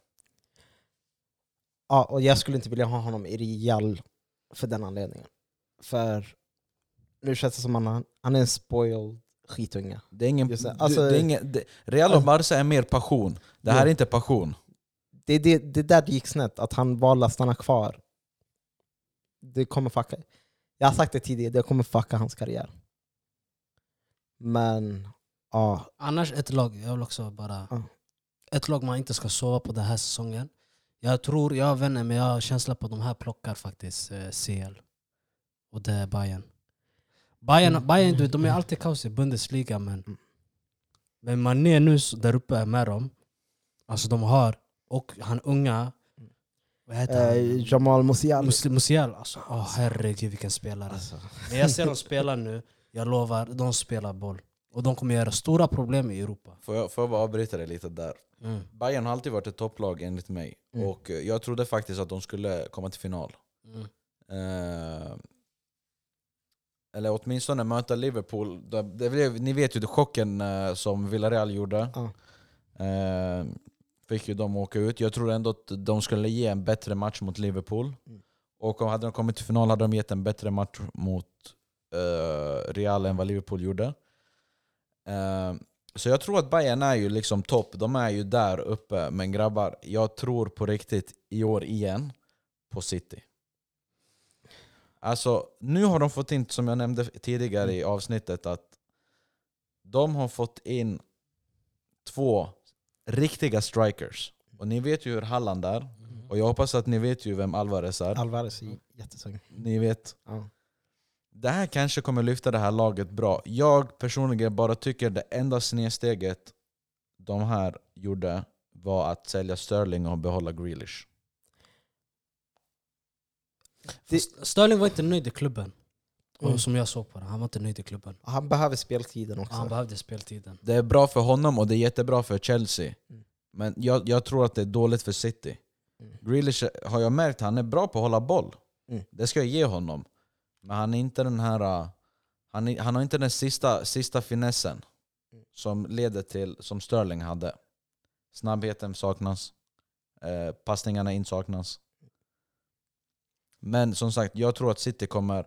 Ja, och jag skulle inte vilja ha honom i Real för den anledningen. För nu känns det som att han, han är en spoiled skitunge. Det är ingen, det. Alltså- det är ingen, det, Real och Barca är mer passion, det här Ja. är inte passion. Det är det, det där det gick snett, att han valde att stanna kvar. Det kommer fucka. Jag har sagt det tidigare, det kommer fucka hans karriär. Men, ja. Annars ett lag, jag vill också bara... Ja. Ett lag man inte ska sova på den här säsongen. Jag tror, jag har vänner men jag har känsla på att de här plockar faktiskt eh, CL. Och det är Bayern. Bayern, Mm. Bayern du, vet, de är alltid kaos i Bundesliga men... Mm. Men Mané nu där uppe är med dem. Alltså de har, och han unga... Vad heter han? Eh, Jamal Musiala. Musli- Musial. Alltså, åh, herregud vilken spelare. Alltså, När jag ser dem spela nu, jag lovar, de spelar boll. Och de kommer göra stora problem i Europa. Får jag, får jag bara avbryta dig lite där? Mm. Bayern har alltid varit ett topplag enligt mig, Mm. och eh, jag trodde faktiskt att de skulle komma till final. Mm. Eh, eller åtminstone möta Liverpool. Det, blev- ni vet ju det chocken eh, som Villarreal gjorde. Eh, fick ju de åka ut. Jag tror ändå att de skulle ge en bättre match mot Liverpool. Mm. Och om hade de kommit till final hade de gett en bättre match mot eh, Real än vad Liverpool gjorde. Eh, så jag tror att Bayern är ju liksom topp, de är ju där uppe. Men grabbar, jag tror på riktigt i år igen på City. Alltså, nu har de fått in, som jag nämnde tidigare i avsnittet, att de har fått in två riktiga strikers. Och ni vet ju hur Halland är, och jag hoppas att ni vet ju vem Alvarez är. Alvarez är jättetung. Ni vet. Ja. Det här kanske kommer lyfta det här laget bra. Jag personligen bara tycker det enda snedsteget de här gjorde var att sälja Sterling och behålla Grealish. Det- Sterling var inte nöjd i klubben. Mm. Som jag såg på det. Han var inte nöjd i klubben. Han behöver speltiden också. Han behövde speltiden. Det är bra för honom och det är jättebra för Chelsea. Mm. Men jag, jag tror att det är dåligt för City. Mm. Grealish har jag märkt, han är bra på att hålla boll. Mm. Det ska jag ge honom. Men han är inte den här... Äh, han, är, han har inte den sista, sista finessen som leder till, som Sterling hade. Snabbheten saknas. Eh, passningarna in saknas. Men som sagt, jag tror att City kommer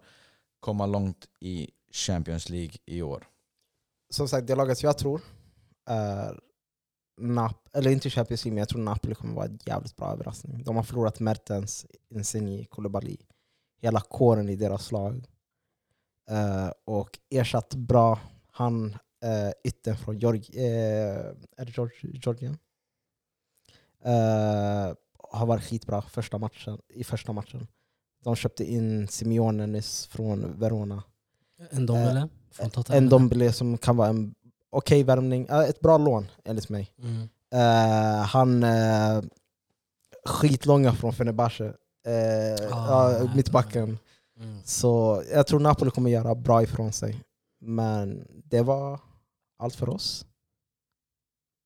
komma långt i Champions League i år. Som sagt, det laget jag tror är Nap eller inte Champions League, men jag tror Napoli kommer vara en jävligt bra överraskning. De har förlorat Mertens, Insigne, Koulibaly. Hela kåren i deras lag. Eh, och ersatt bra han uh, ytten från Georg, eh, är det Georg, Georgien. Eh, har varit skitbra första matchen, i första matchen. De köpte in Simeone nyss från Verona. En Dombele Tottenham. En Dombele som kan vara en okej värvning, eh, ett bra lån enligt mig. Mm. Eh, han uh, skitlånga från Fenerbahce, uh, Ah. ja, mittbacken. Mm. Så jag tror Napoli kommer göra bra ifrån sig. Men det var allt för oss.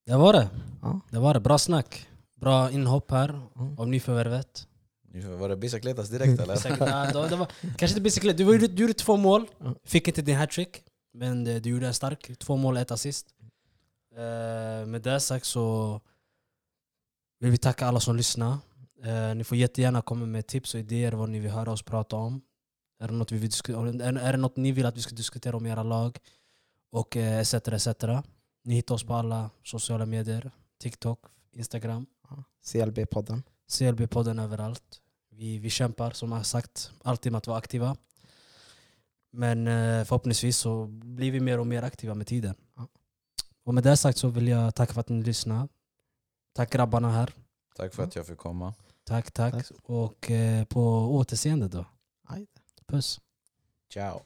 Det var det. Ja. Det var det. Bra snack. Bra inhopp här Mm. av nyförvärvet. Var det bicicletas direkt eller? Det var- kanske inte bicyklett. Du, du, du gjorde två mål, Ja. fick inte din hattrick. Men det- du gjorde en stark. Två mål, ett assist. Eh, med det sagt så vill vi tacka alla som lyssnar. Eh, ni får jättegärna komma med tips och idéer vad ni vill höra oss prata om. Är det något, vi vill är, är det något ni vill att vi ska diskutera om era lag? Och eh, etc, etc. Ni hittar oss på alla sociala medier. TikTok, Instagram. CLB-podden. CLB-podden överallt. Vi, vi kämpar som jag sagt, alltid med att vara aktiva. Men eh, förhoppningsvis så blir vi mer och mer aktiva med tiden. Ja. Och med det sagt så vill jag tacka för att ni lyssnade. Tack grabbarna här. Tack för att jag fick komma. Tack, tack. Tack. Och eh, på återseende då. Puss. Ciao.